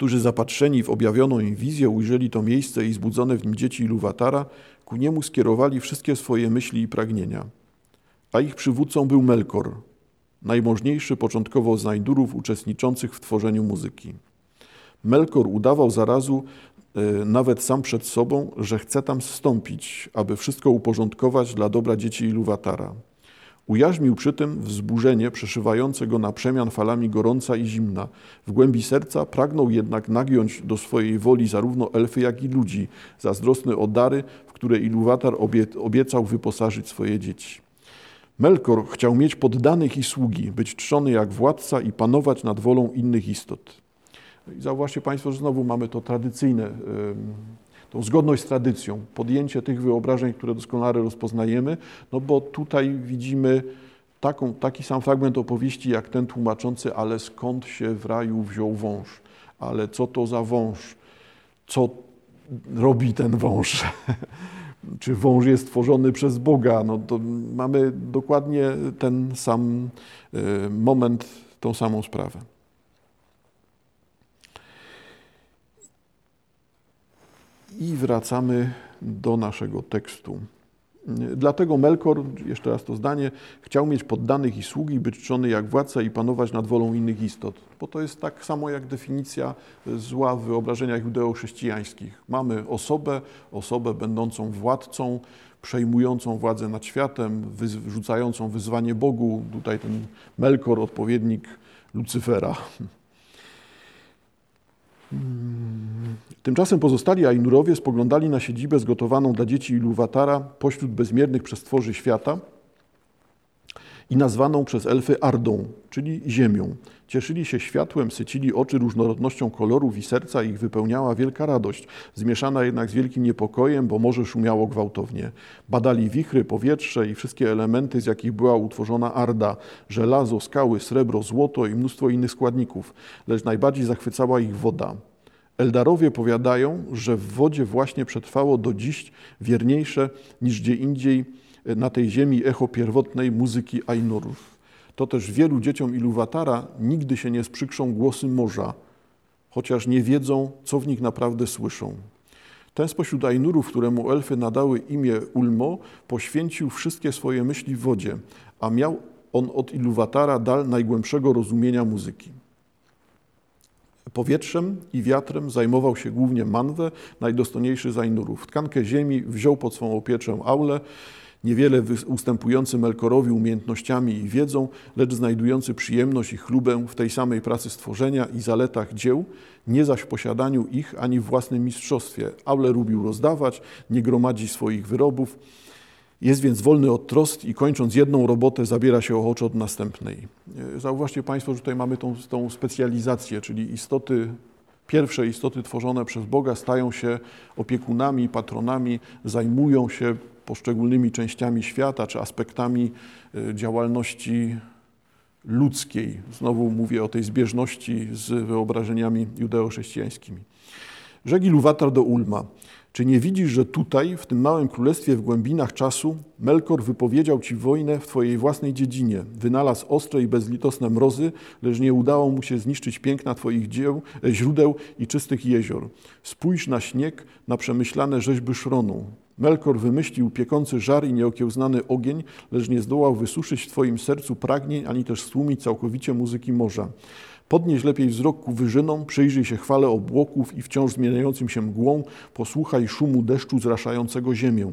którzy zapatrzeni w objawioną im wizję ujrzeli to miejsce i zbudzone w nim dzieci Iluwatara, ku niemu skierowali wszystkie swoje myśli i pragnienia. A ich przywódcą był Melkor, najmożniejszy początkowo z najdurów uczestniczących w tworzeniu muzyki. Melkor udawał zarazu e, nawet sam przed sobą, że chce tam zstąpić, aby wszystko uporządkować dla dobra dzieci Iluwatara. Ujarzmił przy tym wzburzenie przeszywające go na przemian falami gorąca i zimna. W głębi serca pragnął jednak nagiąć do swojej woli zarówno elfy, jak i ludzi, zazdrosny o dary, w które Iluwatar obiecał wyposażyć swoje dzieci. Melkor chciał mieć poddanych i sługi, być trzony jak władca i panować nad wolą innych istot. I zauważcie Państwo, że znowu mamy to tradycyjne tą zgodność z tradycją, podjęcie tych wyobrażeń, które doskonale rozpoznajemy, no bo tutaj widzimy taką, taki sam fragment opowieści jak ten tłumaczący, ale skąd się w raju wziął wąż, ale co to za wąż, co robi ten wąż. Czy wąż jest stworzony przez Boga? No to mamy dokładnie ten sam e, moment, tą samą sprawę. I wracamy do naszego tekstu. Dlatego Melkor, jeszcze raz to zdanie, chciał mieć poddanych i sługi, być czczony jak władca i panować nad wolą innych istot. Bo to jest tak samo jak definicja zła w wyobrażeniach judeo-chrześcijańskich. Mamy osobę, osobę będącą władcą, przejmującą władzę nad światem, wyrzucającą wyzwanie Bogu. Tutaj ten Melkor, odpowiednik Lucyfera. Tymczasem pozostali Ainurowie spoglądali na siedzibę zgotowaną dla dzieci Iluwatara pośród bezmiernych przestworzy świata i nazwaną przez elfy Ardą, czyli ziemią. Cieszyli się światłem, sycili oczy różnorodnością kolorów i serca ich wypełniała wielka radość, zmieszana jednak z wielkim niepokojem, bo morze szumiało gwałtownie. Badali wichry, powietrze i wszystkie elementy, z jakich była utworzona Arda, żelazo, skały, srebro, złoto i mnóstwo innych składników, lecz najbardziej zachwycała ich woda. Eldarowie powiadają, że w wodzie właśnie przetrwało do dziś wierniejsze niż gdzie indziej na tej ziemi echo pierwotnej muzyki Ainurów. To też wielu dzieciom Iluwatara nigdy się nie sprzykrzą głosy morza, chociaż nie wiedzą, co w nich naprawdę słyszą. Ten spośród Ainurów, któremu elfy nadały imię Ulmo, poświęcił wszystkie swoje myśli w wodzie, a miał on od Iluwatara dal najgłębszego rozumienia muzyki. Powietrzem i wiatrem zajmował się głównie Manwę, najdostojniejszy z Ainurów. Tkankę ziemi wziął pod swą opieczę Aule, niewiele ustępujący Melkorowi umiejętnościami i wiedzą, lecz znajdujący przyjemność i chlubę w tej samej pracy stworzenia i zaletach dzieł, nie zaś w posiadaniu ich ani w własnym mistrzostwie. Aule lubił rozdawać, nie gromadzi swoich wyrobów, jest więc wolny od trost i kończąc jedną robotę zabiera się ochoczo od następnej. Zauważcie Państwo, że tutaj mamy tą, tą specjalizację, czyli istoty pierwsze istoty tworzone przez Boga stają się opiekunami, patronami, zajmują się poszczególnymi częściami świata czy aspektami y, działalności ludzkiej. Znowu mówię o tej zbieżności z wyobrażeniami judeo-chrześcijańskimi. Rzekł Luwatar do Ulma. Czy nie widzisz, że tutaj, w tym małym królestwie w głębinach czasu, Melkor wypowiedział ci wojnę w twojej własnej dziedzinie, wynalazł ostre i bezlitosne mrozy, lecz nie udało mu się zniszczyć piękna twoich dzieł, e, źródeł i czystych jezior. Spójrz na śnieg, na przemyślane rzeźby szronu. Melkor wymyślił piekący żar i nieokiełznany ogień, lecz nie zdołał wysuszyć w twoim sercu pragnień, ani też stłumić całkowicie muzyki morza. Podnieś lepiej wzrok ku wyżynom, przyjrzyj się chwale obłoków i wciąż zmieniającym się mgłą, posłuchaj szumu deszczu zraszającego ziemię.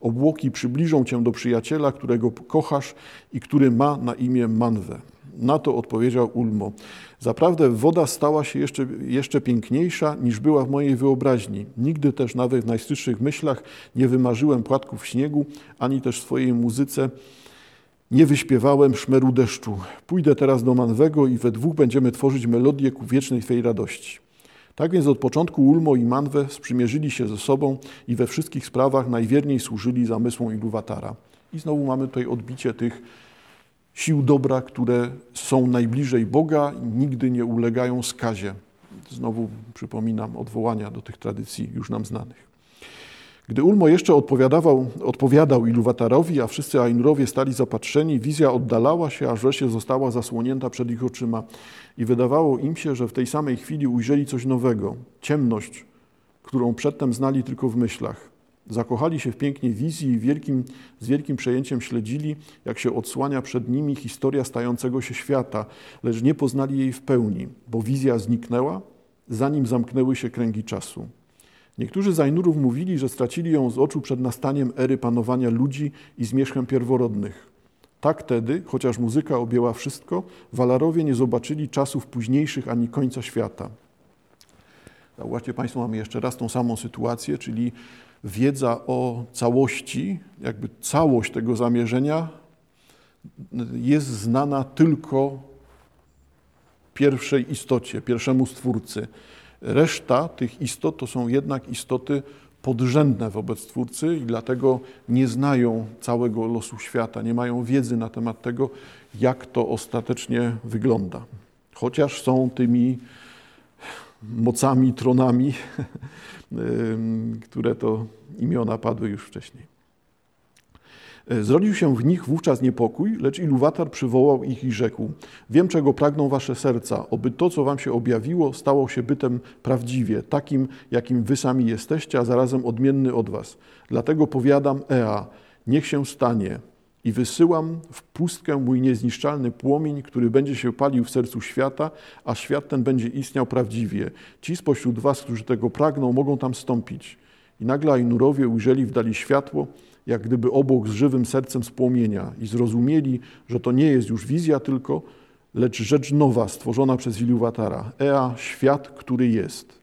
Obłoki przybliżą cię do przyjaciela, którego kochasz i który ma na imię Manwę. Na to odpowiedział Ulmo. Zaprawdę woda stała się jeszcze, jeszcze piękniejsza niż była w mojej wyobraźni. Nigdy też nawet w najstyczszych myślach nie wymarzyłem płatków śniegu, ani też w swojej muzyce nie wyśpiewałem szmeru deszczu. Pójdę teraz do Manwego i we dwóch będziemy tworzyć melodię ku wiecznej Twej radości. Tak więc od początku Ulmo i Manwe sprzymierzyli się ze sobą i we wszystkich sprawach najwierniej służyli zamysłom Iluwatara. I znowu mamy tutaj odbicie tych sił dobra, które są najbliżej Boga i nigdy nie ulegają skazie. Znowu przypominam odwołania do tych tradycji już nam znanych. Gdy Ulmo jeszcze odpowiadał, odpowiadał Iluwatarowi, a wszyscy Ainurowie stali zapatrzeni, wizja oddalała się, aż wreszcie została zasłonięta przed ich oczyma i wydawało im się, że w tej samej chwili ujrzeli coś nowego, ciemność, którą przedtem znali tylko w myślach. Zakochali się w pięknie wizji i wielkim, z wielkim przejęciem śledzili, jak się odsłania przed nimi historia stającego się świata, lecz nie poznali jej w pełni, bo wizja zniknęła, zanim zamknęły się kręgi czasu. Niektórzy Zajnurów mówili, że stracili ją z oczu przed nastaniem ery panowania ludzi i zmierzchem pierworodnych. Tak tedy, chociaż muzyka objęła wszystko, Walarowie nie zobaczyli czasów późniejszych ani końca świata. Zauważcie Państwo, mamy jeszcze raz tą samą sytuację, czyli wiedza o całości, jakby całość tego zamierzenia jest znana tylko pierwszej istocie, pierwszemu Stwórcy. Reszta tych istot to są jednak istoty podrzędne wobec Twórcy i dlatego nie znają całego losu świata, nie mają wiedzy na temat tego, jak to ostatecznie wygląda. Chociaż są tymi mocami, tronami, które to imiona padły już wcześniej. E, zrodził się w nich wówczas niepokój, lecz Iluwatar przywołał ich i rzekł: Wiem, czego pragną wasze serca, oby to, co wam się objawiło, stało się bytem prawdziwie, takim, jakim wy sami jesteście, a zarazem odmienny od was. Dlatego powiadam, Ea, niech się stanie. I wysyłam w pustkę mój niezniszczalny płomień, który będzie się palił w sercu świata, a świat ten będzie istniał prawdziwie. Ci spośród was, którzy tego pragną, mogą tam stąpić. I nagle Ainurowie ujrzeli w dali światło, jak gdyby obok z żywym sercem z płomienia i zrozumieli, że to nie jest już wizja tylko, lecz rzecz nowa stworzona przez Iluwatara. Ea, świat, który jest.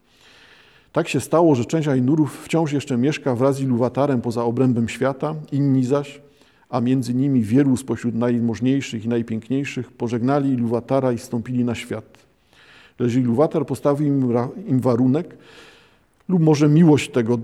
Tak się stało, że część Ainurów wciąż jeszcze mieszka wraz z Iluwatarem poza obrębem świata, inni zaś, a między nimi wielu spośród najmożniejszych i najpiękniejszych, pożegnali Iluwatara i stąpili na świat. Lecz Iluwatar postawił im, im warunek, lub może miłość tego e,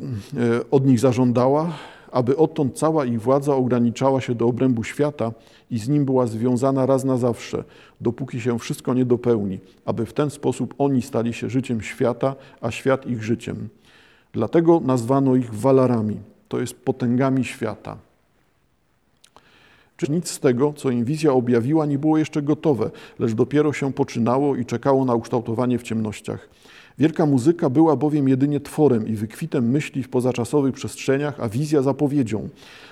od nich zażądała, aby odtąd cała ich władza ograniczała się do obrębu świata i z nim była związana raz na zawsze, dopóki się wszystko nie dopełni, aby w ten sposób oni stali się życiem świata, a świat ich życiem. Dlatego nazwano ich walarami, to jest potęgami świata. Czy nic z tego, co im wizja objawiła, nie było jeszcze gotowe, lecz dopiero się poczynało i czekało na ukształtowanie w ciemnościach. Wielka muzyka była bowiem jedynie tworem i wykwitem myśli w pozaczasowych przestrzeniach, a wizja zapowiedzią.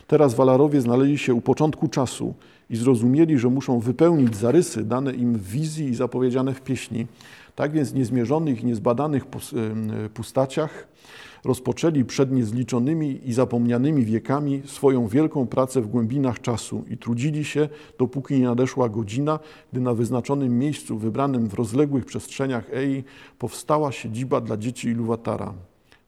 Teraz Walarowie znaleźli się u początku czasu i zrozumieli, że muszą wypełnić zarysy dane im w wizji i zapowiedziane w pieśni. Tak więc w niezmierzonych niezbadanych pustaciach rozpoczęli przed niezliczonymi i zapomnianymi wiekami swoją wielką pracę w głębinach czasu i trudzili się, dopóki nie nadeszła godzina, gdy na wyznaczonym miejscu wybranym w rozległych przestrzeniach Ei powstała siedziba dla dzieci Iluwatara.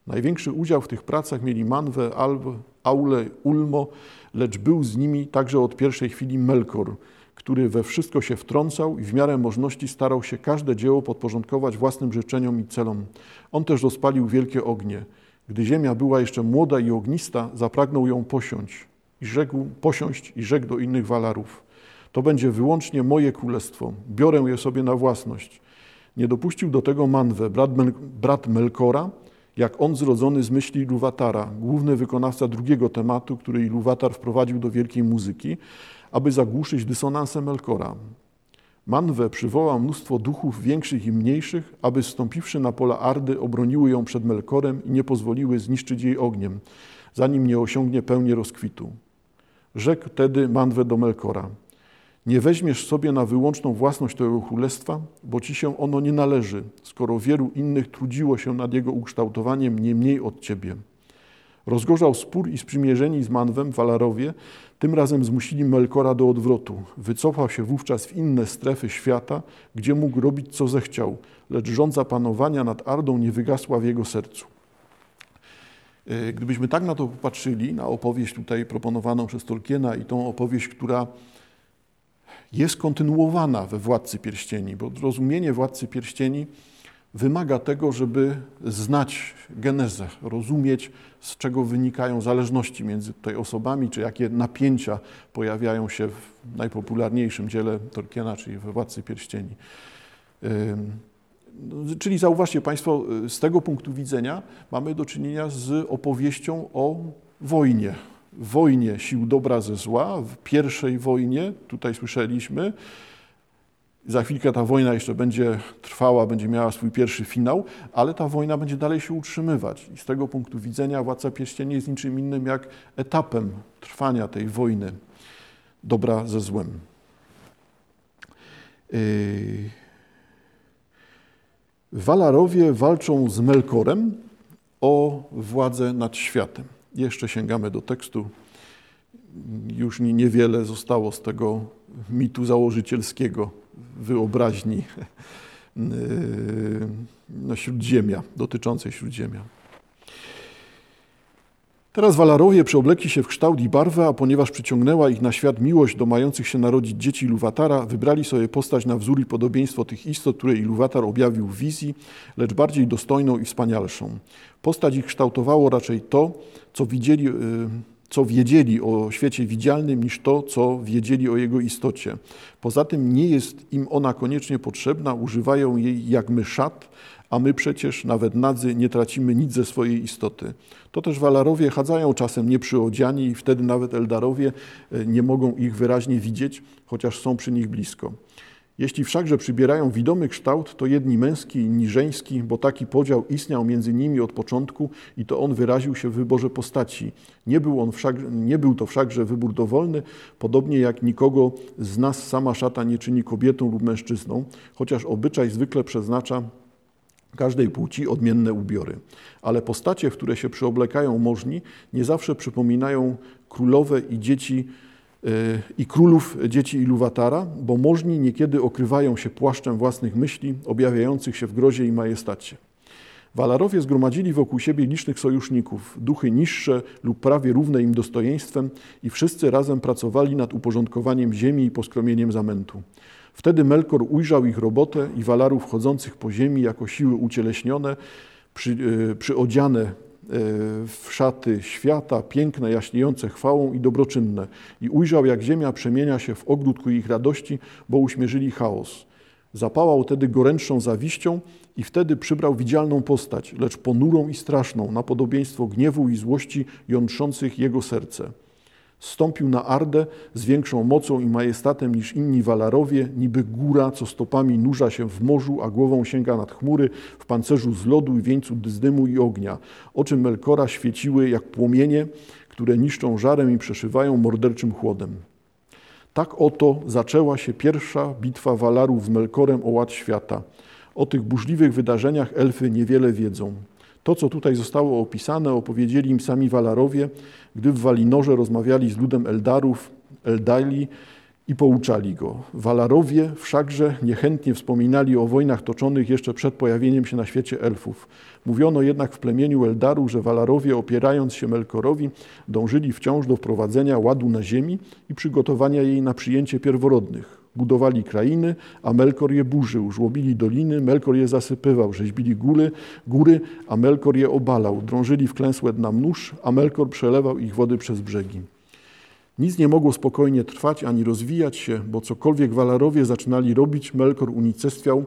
Największy udział w tych pracach mieli Manwe, Alb, Aule, Ulmo, lecz był z nimi także od pierwszej chwili Melkor, który we wszystko się wtrącał i w miarę możliwości starał się każde dzieło podporządkować własnym życzeniom i celom. On też rozpalił wielkie ognie. Gdy ziemia była jeszcze młoda i ognista, zapragnął ją posiąść i rzekł, posiąść i rzekł do innych walarów. To będzie wyłącznie moje królestwo, biorę je sobie na własność. Nie dopuścił do tego Manwę, brat, Mel, brat Melkora, jak on zrodzony z myśli Iluwatara, główny wykonawca drugiego tematu, który Iluwatar wprowadził do wielkiej muzyki, aby zagłuszyć dysonansę Melkora. Manwę przywołał mnóstwo duchów większych i mniejszych, aby stąpiwszy na pola Ardy obroniły ją przed Melkorem i nie pozwoliły zniszczyć jej ogniem, zanim nie osiągnie pełni rozkwitu. Rzekł tedy Manwę do Melkora – nie weźmiesz sobie na wyłączną własność tego królestwa, bo ci się ono nie należy, skoro wielu innych trudziło się nad jego ukształtowaniem nie mniej od ciebie. Rozgorzał spór i sprzymierzeni z Manwem Walarowie, tym razem zmusili Melkora do odwrotu. Wycofał się wówczas w inne strefy świata, gdzie mógł robić co zechciał, lecz rządza panowania nad Ardą nie wygasła w jego sercu. E, gdybyśmy tak na to popatrzyli, na opowieść tutaj proponowaną przez Tolkiena i tą opowieść, która jest kontynuowana we Władcy Pierścieni, bo rozumienie Władcy Pierścieni wymaga tego, żeby znać genezę, rozumieć, z czego wynikają zależności między tutaj osobami, czy jakie napięcia pojawiają się w najpopularniejszym dziele Tolkiena, czyli we Władcy Pierścieni. No, czyli zauważcie Państwo, z tego punktu widzenia mamy do czynienia z opowieścią o wojnie, wojnie sił dobra ze zła, w pierwszej wojnie, tutaj słyszeliśmy, za chwilkę ta wojna jeszcze będzie trwała, będzie miała swój pierwszy finał, ale ta wojna będzie dalej się utrzymywać. I z tego punktu widzenia Władca Pierścieni jest niczym innym jak etapem trwania tej wojny dobra ze złem. Yy, Walarowie walczą z Melkorem o władzę nad światem. Jeszcze sięgamy do tekstu. Już niewiele zostało z tego mitu założycielskiego, wyobraźni no, śródziemia, dotyczącej śródziemia. Teraz Walarowie przeoblekli się w kształt i barwę, a ponieważ przyciągnęła ich na świat miłość do mających się narodzić dzieci Iluwatara, wybrali sobie postać na wzór i podobieństwo tych istot, które Iluwatar objawił w wizji, lecz bardziej dostojną i wspanialszą. Postać ich kształtowało raczej to, co widzieli, y, co wiedzieli o świecie widzialnym, niż to, co wiedzieli o jego istocie. Poza tym nie jest im ona koniecznie potrzebna, używają jej jak my szat, a my przecież nawet nadzy nie tracimy nic ze swojej istoty. To też Walarowie chadzają czasem nieprzyodziani i wtedy nawet Eldarowie e, nie mogą ich wyraźnie widzieć, chociaż są przy nich blisko. Jeśli wszakże przybierają widomy kształt, to jedni męski, inni żeński, bo taki podział istniał między nimi od początku i to on wyraził się w wyborze postaci. Nie był, on wszak, nie był to wszakże wybór dowolny, podobnie jak nikogo z nas sama szata nie czyni kobietą lub mężczyzną, chociaż obyczaj zwykle przeznacza każdej płci odmienne ubiory. Ale postacie, w które się przyoblekają możni, nie zawsze przypominają królowe i dzieci i królów dzieci Iluwatara, bo możni niekiedy okrywają się płaszczem własnych myśli, objawiających się w grozie i majestacie. Walarowie zgromadzili wokół siebie licznych sojuszników, duchy niższe lub prawie równe im dostojeństwem i wszyscy razem pracowali nad uporządkowaniem ziemi i poskromieniem zamętu. Wtedy Melkor ujrzał ich robotę i walarów chodzących po ziemi jako siły ucieleśnione, przy, e, przyodziane w szaty świata, piękne, jaśniejące chwałą i dobroczynne. I ujrzał, jak ziemia przemienia się w ogród ku ich radości, bo uśmierzyli chaos. Zapałał tedy gorętszą zawiścią i wtedy przybrał widzialną postać, lecz ponurą i straszną, na podobieństwo gniewu i złości jątrzących jego serce. Stąpił na Ardę z większą mocą i majestatem niż inni Walarowie, niby góra, co stopami nurza się w morzu, a głową sięga nad chmury, w pancerzu z lodu i wieńcu z dymu i ognia. Oczy Melkora świeciły jak płomienie, które niszczą żarem i przeszywają morderczym chłodem. Tak oto zaczęła się pierwsza bitwa Walarów z Melkorem o ład świata. O tych burzliwych wydarzeniach elfy niewiele wiedzą. To, co tutaj zostało opisane, opowiedzieli im sami Walarowie, gdy w Walinorze rozmawiali z ludem Eldarów, Eldali i pouczali go. Walarowie wszakże niechętnie wspominali o wojnach toczonych jeszcze przed pojawieniem się na świecie elfów. Mówiono jednak w plemieniu Eldaru, że Walarowie, opierając się Melkorowi, dążyli wciąż do wprowadzenia ładu na ziemi i przygotowania jej na przyjęcie pierworodnych. Budowali krainy, a Melkor je burzył. Żłobili doliny, Melkor je zasypywał. Rzeźbili góry, góry, a Melkor je obalał. Drążyli wklęsłe dna mnóż, a Melkor przelewał ich wody przez brzegi. Nic nie mogło spokojnie trwać ani rozwijać się, bo cokolwiek Walarowie zaczynali robić, Melkor unicestwiał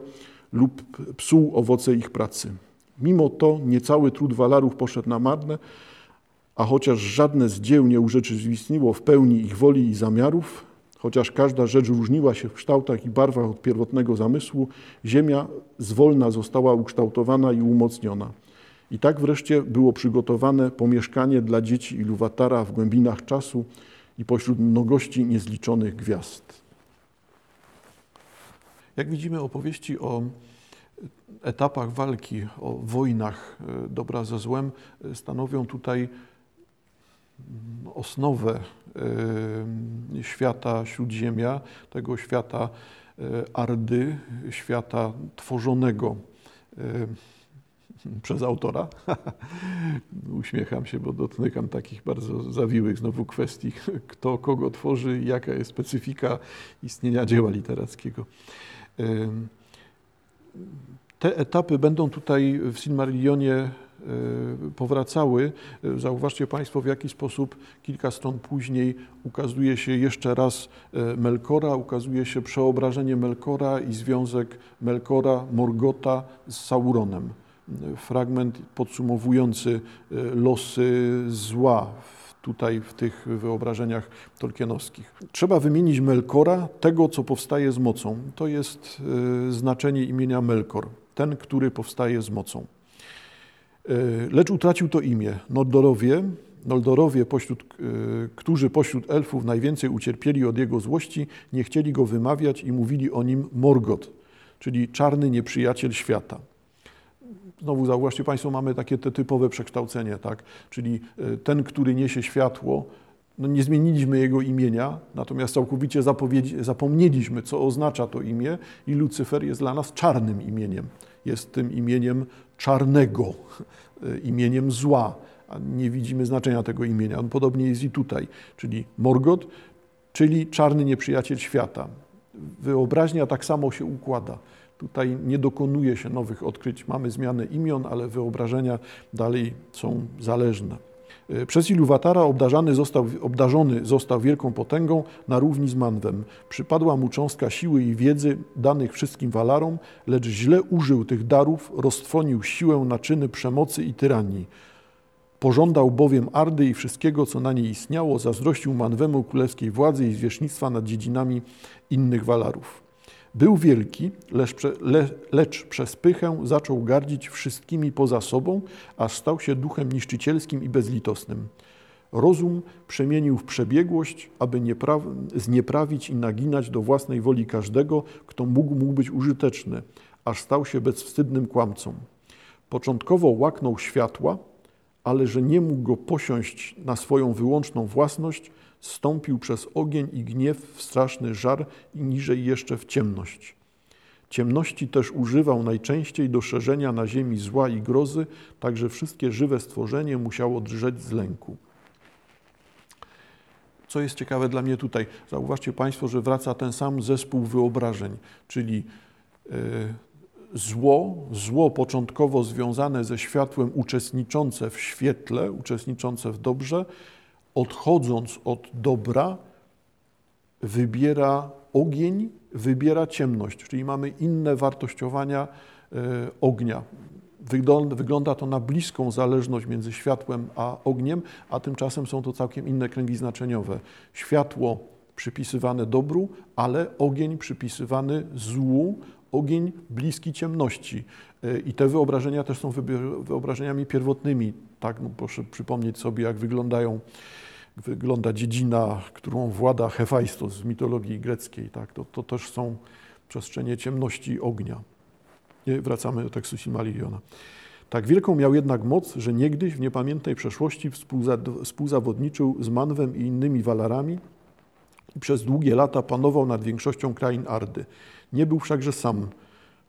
lub psuł owoce ich pracy. Mimo to niecały trud walarów poszedł na marne, a chociaż żadne z dzieł nie urzeczywistniło w pełni ich woli i zamiarów, chociaż każda rzecz różniła się w kształtach i barwach od pierwotnego zamysłu, ziemia zwolna została ukształtowana i umocniona. I tak wreszcie było przygotowane pomieszkanie dla dzieci Iluwatara w głębinach czasu i pośród mnogości niezliczonych gwiazd. Jak widzimy, opowieści o etapach walki, o wojnach e, dobra ze złem e, stanowią tutaj mm, osnowę świata Śródziemia, tego świata Ardy, świata tworzonego przez autora. Uśmiecham się, bo dotykam takich bardzo zawiłych znowu kwestii, kto kogo tworzy, jaka jest specyfika istnienia dzieła literackiego. Te etapy będą tutaj w Silmarillionie powracały. Zauważcie Państwo, w jaki sposób kilka stron później ukazuje się jeszcze raz e, Melkora, ukazuje się przeobrażenie Melkora i związek Melkora, Morgota z Sauronem. Fragment podsumowujący losy zła tutaj w tych wyobrażeniach tolkienowskich. Trzeba wymienić Melkora, tego co powstaje z mocą. To jest znaczenie imienia Melkor ten, który powstaje z mocą. E, lecz utracił to imię. Noldorowie, Noldorowie pośród, e, którzy pośród elfów najwięcej ucierpieli od jego złości, nie chcieli go wymawiać i mówili o nim Morgot, czyli czarny nieprzyjaciel świata. Znowu zauważcie Państwo, mamy takie te typowe przekształcenie, tak? czyli e, ten, który niesie światło, no nie zmieniliśmy jego imienia, natomiast całkowicie zapomnieliśmy, co oznacza to imię i Lucyfer jest dla nas czarnym imieniem jest tym imieniem czarnego, imieniem zła. Nie widzimy znaczenia tego imienia. On podobnie jest i tutaj, czyli Morgot, czyli czarny nieprzyjaciel świata. Wyobraźnia tak samo się układa. Tutaj nie dokonuje się nowych odkryć. Mamy zmianę imion, ale wyobrażenia dalej są zależne. E, przez Iluwatara obdarzony został, obdarzony został wielką potęgą na równi z Manwem. Przypadła mu cząstka siły i wiedzy danych wszystkim Walarom, lecz źle użył tych darów, roztrwonił siłę na czyny przemocy i tyranii. Pożądał bowiem Ardy i wszystkiego, co na niej istniało, zazdrościł Manwemu królewskiej władzy i zwierzchnictwa nad dziedzinami innych Walarów. Był wielki, lecz, le, lecz, przez pychę zaczął gardzić wszystkimi poza sobą, aż stał się duchem niszczycielskim i bezlitosnym. Rozum przemienił w przebiegłość, aby znieprawić i naginać do własnej woli każdego, kto mógł być użyteczny, aż stał się bezwstydnym kłamcą. Początkowo łaknął światła, ale że nie mógł go posiąść na swoją wyłączną własność, stąpił przez ogień i gniew w straszny żar i niżej jeszcze w ciemność. Ciemności też używał najczęściej do szerzenia na ziemi zła i grozy, tak że wszystkie żywe stworzenie musiało drżeć z lęku. Co jest ciekawe dla mnie tutaj, zauważcie Państwo, że wraca ten sam zespół wyobrażeń, czyli e, zło, zło początkowo związane ze światłem, uczestniczące w świetle, uczestniczące w dobrze, odchodząc od dobra, wybiera ogień, wybiera ciemność, czyli mamy inne wartościowania e, ognia. Wygląda, wygląda to na bliską zależność między światłem a ogniem, a tymczasem są to całkiem inne kręgi znaczeniowe. Światło przypisywane dobru, ale ogień przypisywany złu, ogień bliski ciemności. E, I te wyobrażenia też są wyobrażeniami pierwotnymi. Tak, no proszę przypomnieć sobie, jak wyglądają wygląda dziedzina, którą włada Hefajstos z mitologii greckiej. Tak? To, to też są przestrzenie ciemności ognia. Wracamy do tekstu Silmarilliona. Tak wielką miał jednak moc, że niegdyś w niepamiętnej przeszłości współzawodniczył z Manwem i innymi Walarami i przez długie lata panował nad większością krain Ardy. Nie był wszakże sam.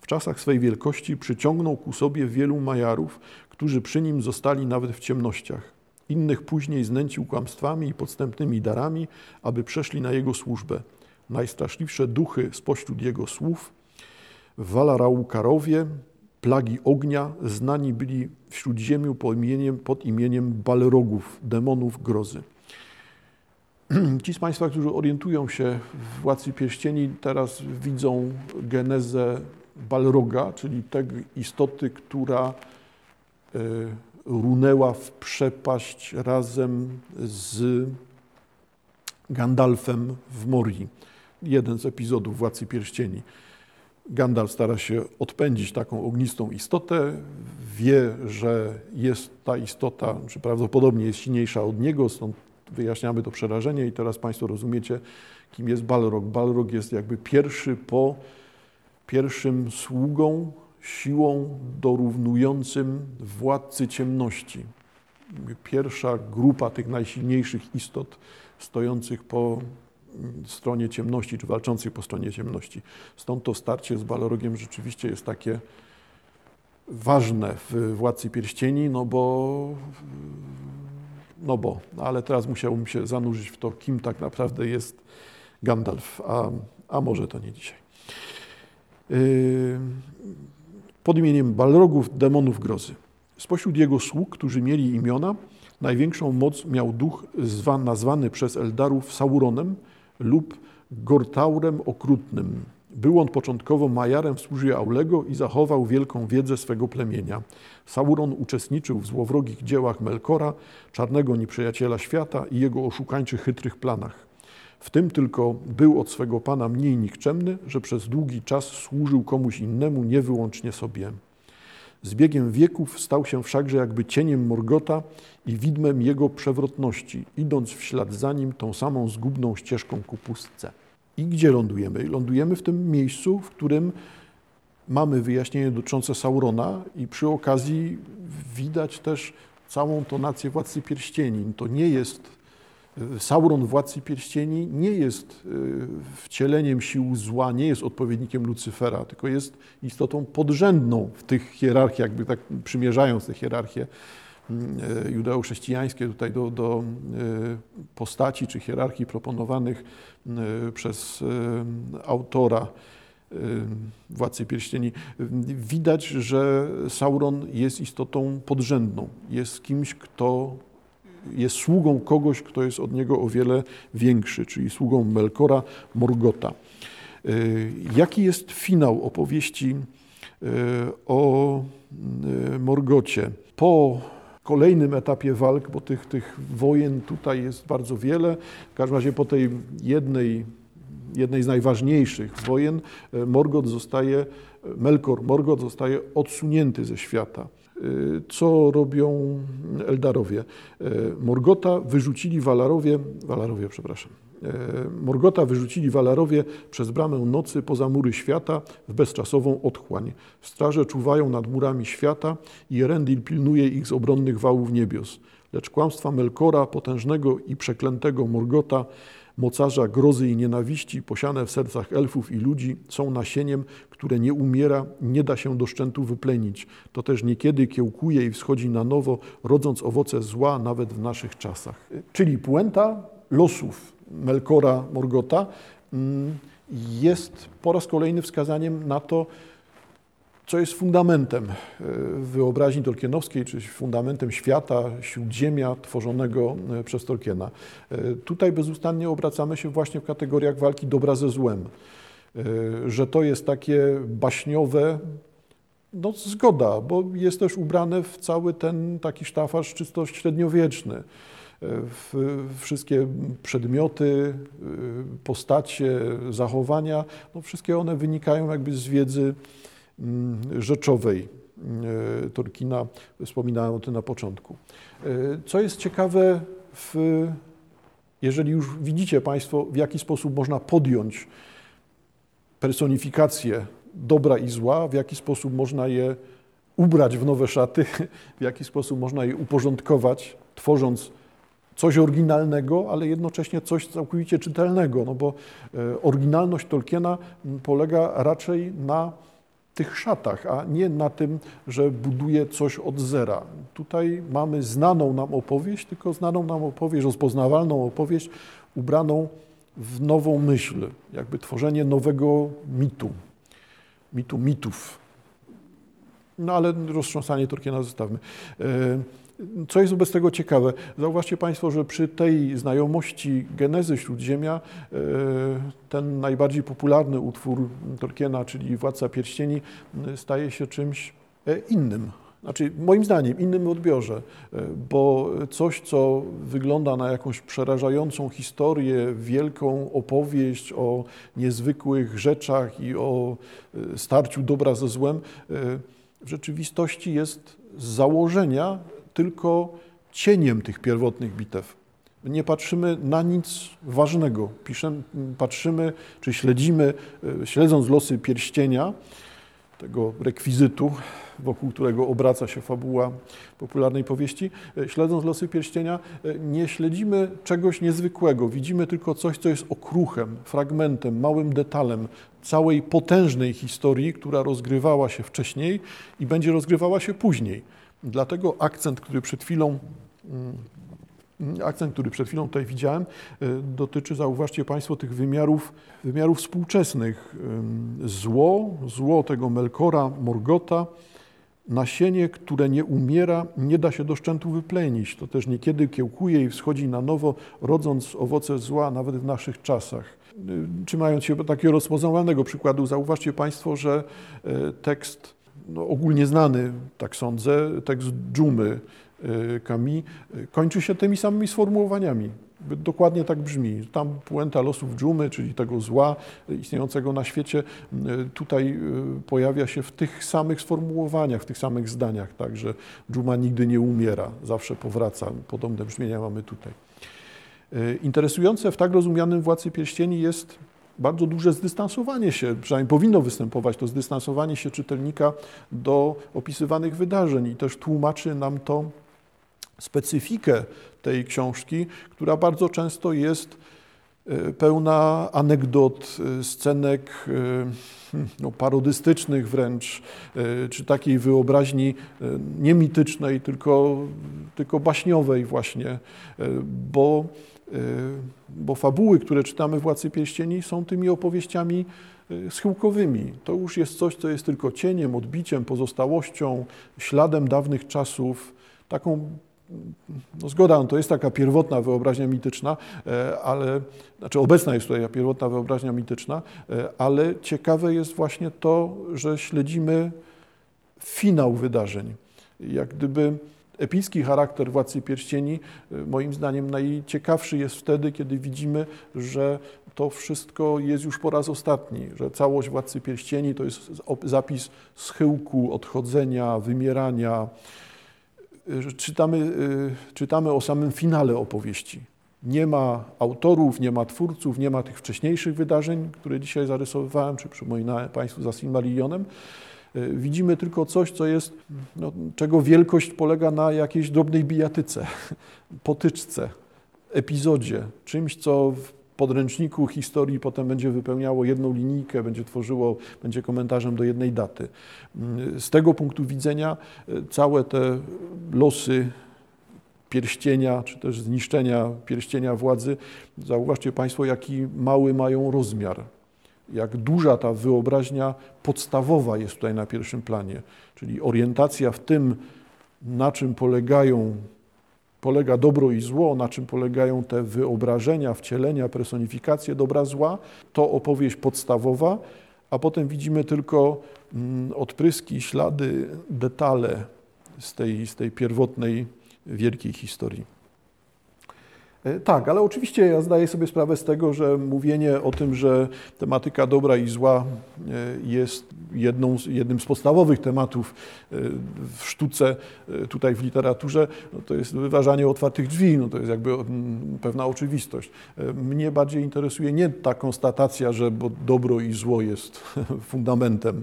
W czasach swej wielkości przyciągnął ku sobie wielu majarów, którzy przy nim zostali nawet w ciemnościach. Innych później znęcił kłamstwami i podstępnymi darami, aby przeszli na jego służbę. Najstraszliwsze duchy spośród jego słów, Walaraukarowie, plagi ognia, znani byli w Śródziemiu pod imieniem, pod imieniem Balrogów, demonów grozy. Ci z Państwa, którzy orientują się w Władcy Pierścieni, teraz widzą genezę Balroga, czyli tej istoty, która runęła w przepaść razem z Gandalfem w Morii. Jeden z epizodów Władcy Pierścieni. Gandalf stara się odpędzić taką ognistą istotę, wie, że jest ta istota, czy prawdopodobnie jest silniejsza od niego, stąd wyjaśniamy to przerażenie i teraz Państwo rozumiecie, kim jest Balrog. Balrog jest jakby pierwszy po pierwszym sługą, siłą dorównującym władcy ciemności. Pierwsza grupa tych najsilniejszych istot stojących po stronie ciemności, czy walczących po stronie ciemności. Stąd to starcie z Balrogiem rzeczywiście jest takie ważne w Władcy Pierścieni, no bo, no bo, ale teraz musiałbym się zanurzyć w to, kim tak naprawdę jest Gandalf, a, a może to nie dzisiaj. Yy, pod imieniem Balrogów, demonów grozy. Spośród jego sług, którzy mieli imiona, największą moc miał duch zwan, nazwany przez Eldarów Sauronem lub Gortaurem Okrutnym. Był on początkowo majarem w służbie Aulego i zachował wielką wiedzę swego plemienia. Sauron uczestniczył w złowrogich dziełach Melkora, czarnego nieprzyjaciela świata i jego oszukańczych chytrych planach. W tym tylko był od swego pana mniej nikczemny, że przez długi czas służył komuś innemu, nie wyłącznie sobie. Z biegiem wieków stał się wszakże jakby cieniem Morgota i widmem jego przewrotności, idąc w ślad za nim tą samą zgubną ścieżką ku pustce. I gdzie lądujemy? Lądujemy w tym miejscu, w którym mamy wyjaśnienie dotyczące Saurona i przy okazji widać też całą tą nację Władcy Pierścieni. To nie jest Sauron, władcy pierścieni, nie jest y, wcieleniem sił zła, nie jest odpowiednikiem Lucyfera, tylko jest istotą podrzędną w tych hierarchiach, jakby tak przymierzając mm, y, judeo-chrześcijańskie tutaj do, do y, postaci czy hierarchii proponowanych przez autora Władcy Pierścieni, widać, że Sauron jest istotą podrzędną, jest kimś, kto jest sługą kogoś, kto jest od niego o wiele większy, czyli sługą Melkora Morgota. E, jaki jest finał opowieści e, o e, Morgocie? Po kolejnym etapie walk, bo tych, tych wojen tutaj jest bardzo wiele, w każdym razie po tej jednej, jednej z najważniejszych wojen Morgot zostaje, Melkor Morgot zostaje odsunięty ze świata. Y, co robią Eldarowie. Morgota wyrzucili Walarowie, Walarowie, przepraszam, Morgota wyrzucili Walarowie przez bramę nocy poza mury świata w bezczasową otchłań. Straże czuwają nad murami świata i Erendil pilnuje ich z obronnych wałów niebios. Lecz kłamstwa Melkora, potężnego i przeklętego Morgota, mocarza grozy i nienawiści, posiane w sercach elfów i ludzi, są nasieniem, które nie umiera, nie da się do szczętu wyplenić. To też niekiedy kiełkuje i wschodzi na nowo, rodząc owoce zła nawet w naszych czasach. Czyli puenta losów Melkora Morgota mm, jest po raz kolejny wskazaniem na to, co jest fundamentem e, wyobraźni tolkienowskiej, czy fundamentem świata, śródziemia tworzonego e, przez Tolkiena. E, tutaj bezustannie obracamy się właśnie w kategoriach walki dobra ze złem, że to jest takie baśniowe, no zgoda, bo jest też ubrane w cały ten taki sztafaż czysto średniowieczny. Wszystkie przedmioty, postacie, zachowania, no wszystkie one wynikają jakby z wiedzy Mm, rzeczowej e, Tolkiena. Wspominałem o tym na początku. E, co jest ciekawe, w, jeżeli już widzicie Państwo, w jaki sposób można podjąć personifikację dobra i zła, w jaki sposób można je ubrać w nowe szaty, w jaki sposób można je uporządkować, tworząc coś oryginalnego, ale jednocześnie coś całkowicie czytelnego, no bo e, oryginalność Tolkiena polega raczej na tych szatach, a nie na tym, że buduje coś od zera. Tutaj mamy znaną nam opowieść, tylko znaną nam opowieść, rozpoznawalną opowieść ubraną w nową myśl, jakby tworzenie nowego mitu, mitu mitów. No ale roztrząsanie Tolkiena zostawmy. E, co jest wobec tego ciekawe? Zauważcie Państwo, że przy tej znajomości genezy Śródziemia e, ten najbardziej popularny utwór Tolkiena, czyli Władca Pierścieni, staje się czymś e, innym. Znaczy, moim zdaniem, innym odbiorze, bo coś, co wygląda na jakąś przerażającą historię, wielką opowieść o niezwykłych rzeczach i o starciu dobra ze złem, w rzeczywistości jest z założenia tylko cieniem tych pierwotnych bitew. Nie patrzymy na nic ważnego. Piszemy, patrzymy, czy śledzimy, e, śledząc losy pierścienia, tego rekwizytu, wokół którego obraca się fabuła popularnej powieści, e, śledząc losy pierścienia, e, nie śledzimy czegoś niezwykłego. Widzimy tylko coś, co jest okruchem, fragmentem, małym detalem całej potężnej historii, która rozgrywała się wcześniej i będzie rozgrywała się później. Dlatego akcent, który przed chwilą mm, Akcent, który przed chwilą tutaj widziałem, e, dotyczy, zauważcie Państwo, tych wymiarów, wymiarów współczesnych. Zło, zło tego Melkora, Morgota, nasienie, które nie umiera, nie da się do szczętu wyplenić. To też niekiedy kiełkuje i wschodzi na nowo, rodząc owoce zła nawet w naszych czasach. Trzymając się takiego rozpoznawalnego przykładu, zauważcie Państwo, że e, tekst no, ogólnie znany, tak sądzę, tekst dżumy Kami y, y, kończy się tymi samymi sformułowaniami. Dokładnie tak brzmi. Tam puenta losów dżumy, czyli tego zła istniejącego na świecie, y, tutaj pojawia się w tych samych sformułowaniach, w tych samych zdaniach, tak, że dżuma nigdy nie umiera, zawsze powraca. Podobne brzmienia mamy tutaj. Interesujące w tak rozumianym Władcy Pierścieni jest bardzo duże zdystansowanie się, przynajmniej powinno występować to zdystansowanie się czytelnika do opisywanych wydarzeń. I też tłumaczy nam to specyfikę tej książki, która bardzo często jest e, pełna anegdot, e, scenek e, no, parodystycznych wręcz, czy takiej wyobraźni nie mitycznej, tylko, tylko baśniowej właśnie, bo, bo fabuły, które czytamy w Władcy Pierścieni są tymi opowieściami schyłkowymi. To już jest coś, co jest tylko cieniem, odbiciem, pozostałością, śladem dawnych czasów, taką no zgoda, no to jest taka pierwotna wyobraźnia mityczna, e, ale, znaczy obecna jest tutaj pierwotna wyobraźnia mityczna, e, ale ciekawe jest właśnie to, że śledzimy finał wydarzeń. Jak gdyby epicki charakter Władcy Pierścieni, e, moim zdaniem najciekawszy jest wtedy, kiedy widzimy, że to wszystko jest już po raz ostatni, że całość Władcy Pierścieni to jest zapis schyłku, odchodzenia, wymierania, czytamy, y, czytamy o samym finale opowieści. Nie ma autorów, nie ma twórców, nie ma tych wcześniejszych wydarzeń, które dzisiaj zarysowywałem, czy przypominałem Państwu za Silmarillionem. Y, widzimy tylko coś, co jest, no, czego wielkość polega na jakiejś drobnej bijatyce, potyczce, epizodzie, czymś, co podręczniku historii potem będzie wypełniało jedną linijkę, będzie tworzyło, będzie komentarzem do jednej daty. Z tego punktu widzenia e, całe te losy pierścienia, czy też zniszczenia pierścienia władzy, zauważcie Państwo, jaki mały mają rozmiar. Jak duża ta wyobraźnia podstawowa jest tutaj na pierwszym planie, czyli orientacja w tym, na czym polegają polega dobro i zło, na czym polegają te wyobrażenia, wcielenia, personifikacje dobra, zła, to opowieść podstawowa, a potem widzimy tylko mm, odpryski, ślady, detale z tej, z tej pierwotnej wielkiej historii. E, tak, ale oczywiście ja zdaję sobie sprawę z tego, że mówienie o tym, że tematyka dobra i zła e, jest jedną, jednym z podstawowych tematów e, w sztuce, tutaj w literaturze, no to jest wyważanie otwartych drzwi, no to jest jakby mm, pewna oczywistość. Mnie bardziej interesuje nie ta konstatacja, że dobro i zło jest fundamentem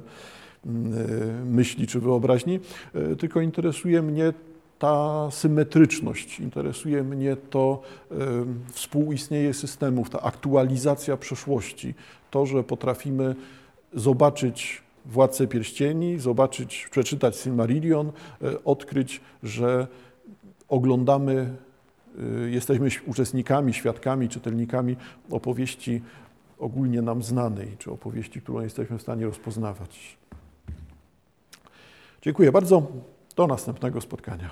mm, myśli czy wyobraźni, tylko interesuje mnie ta symetryczność, interesuje mnie to współistnienie systemów, ta aktualizacja przeszłości, to, że potrafimy zobaczyć Władcę Pierścieni, zobaczyć, przeczytać Silmarillion, e, odkryć, że oglądamy, e, jesteśmy uczestnikami, świadkami, czytelnikami opowieści ogólnie nam znanej, czy opowieści, którą jesteśmy w stanie rozpoznawać. Dziękuję bardzo. Do następnego spotkania.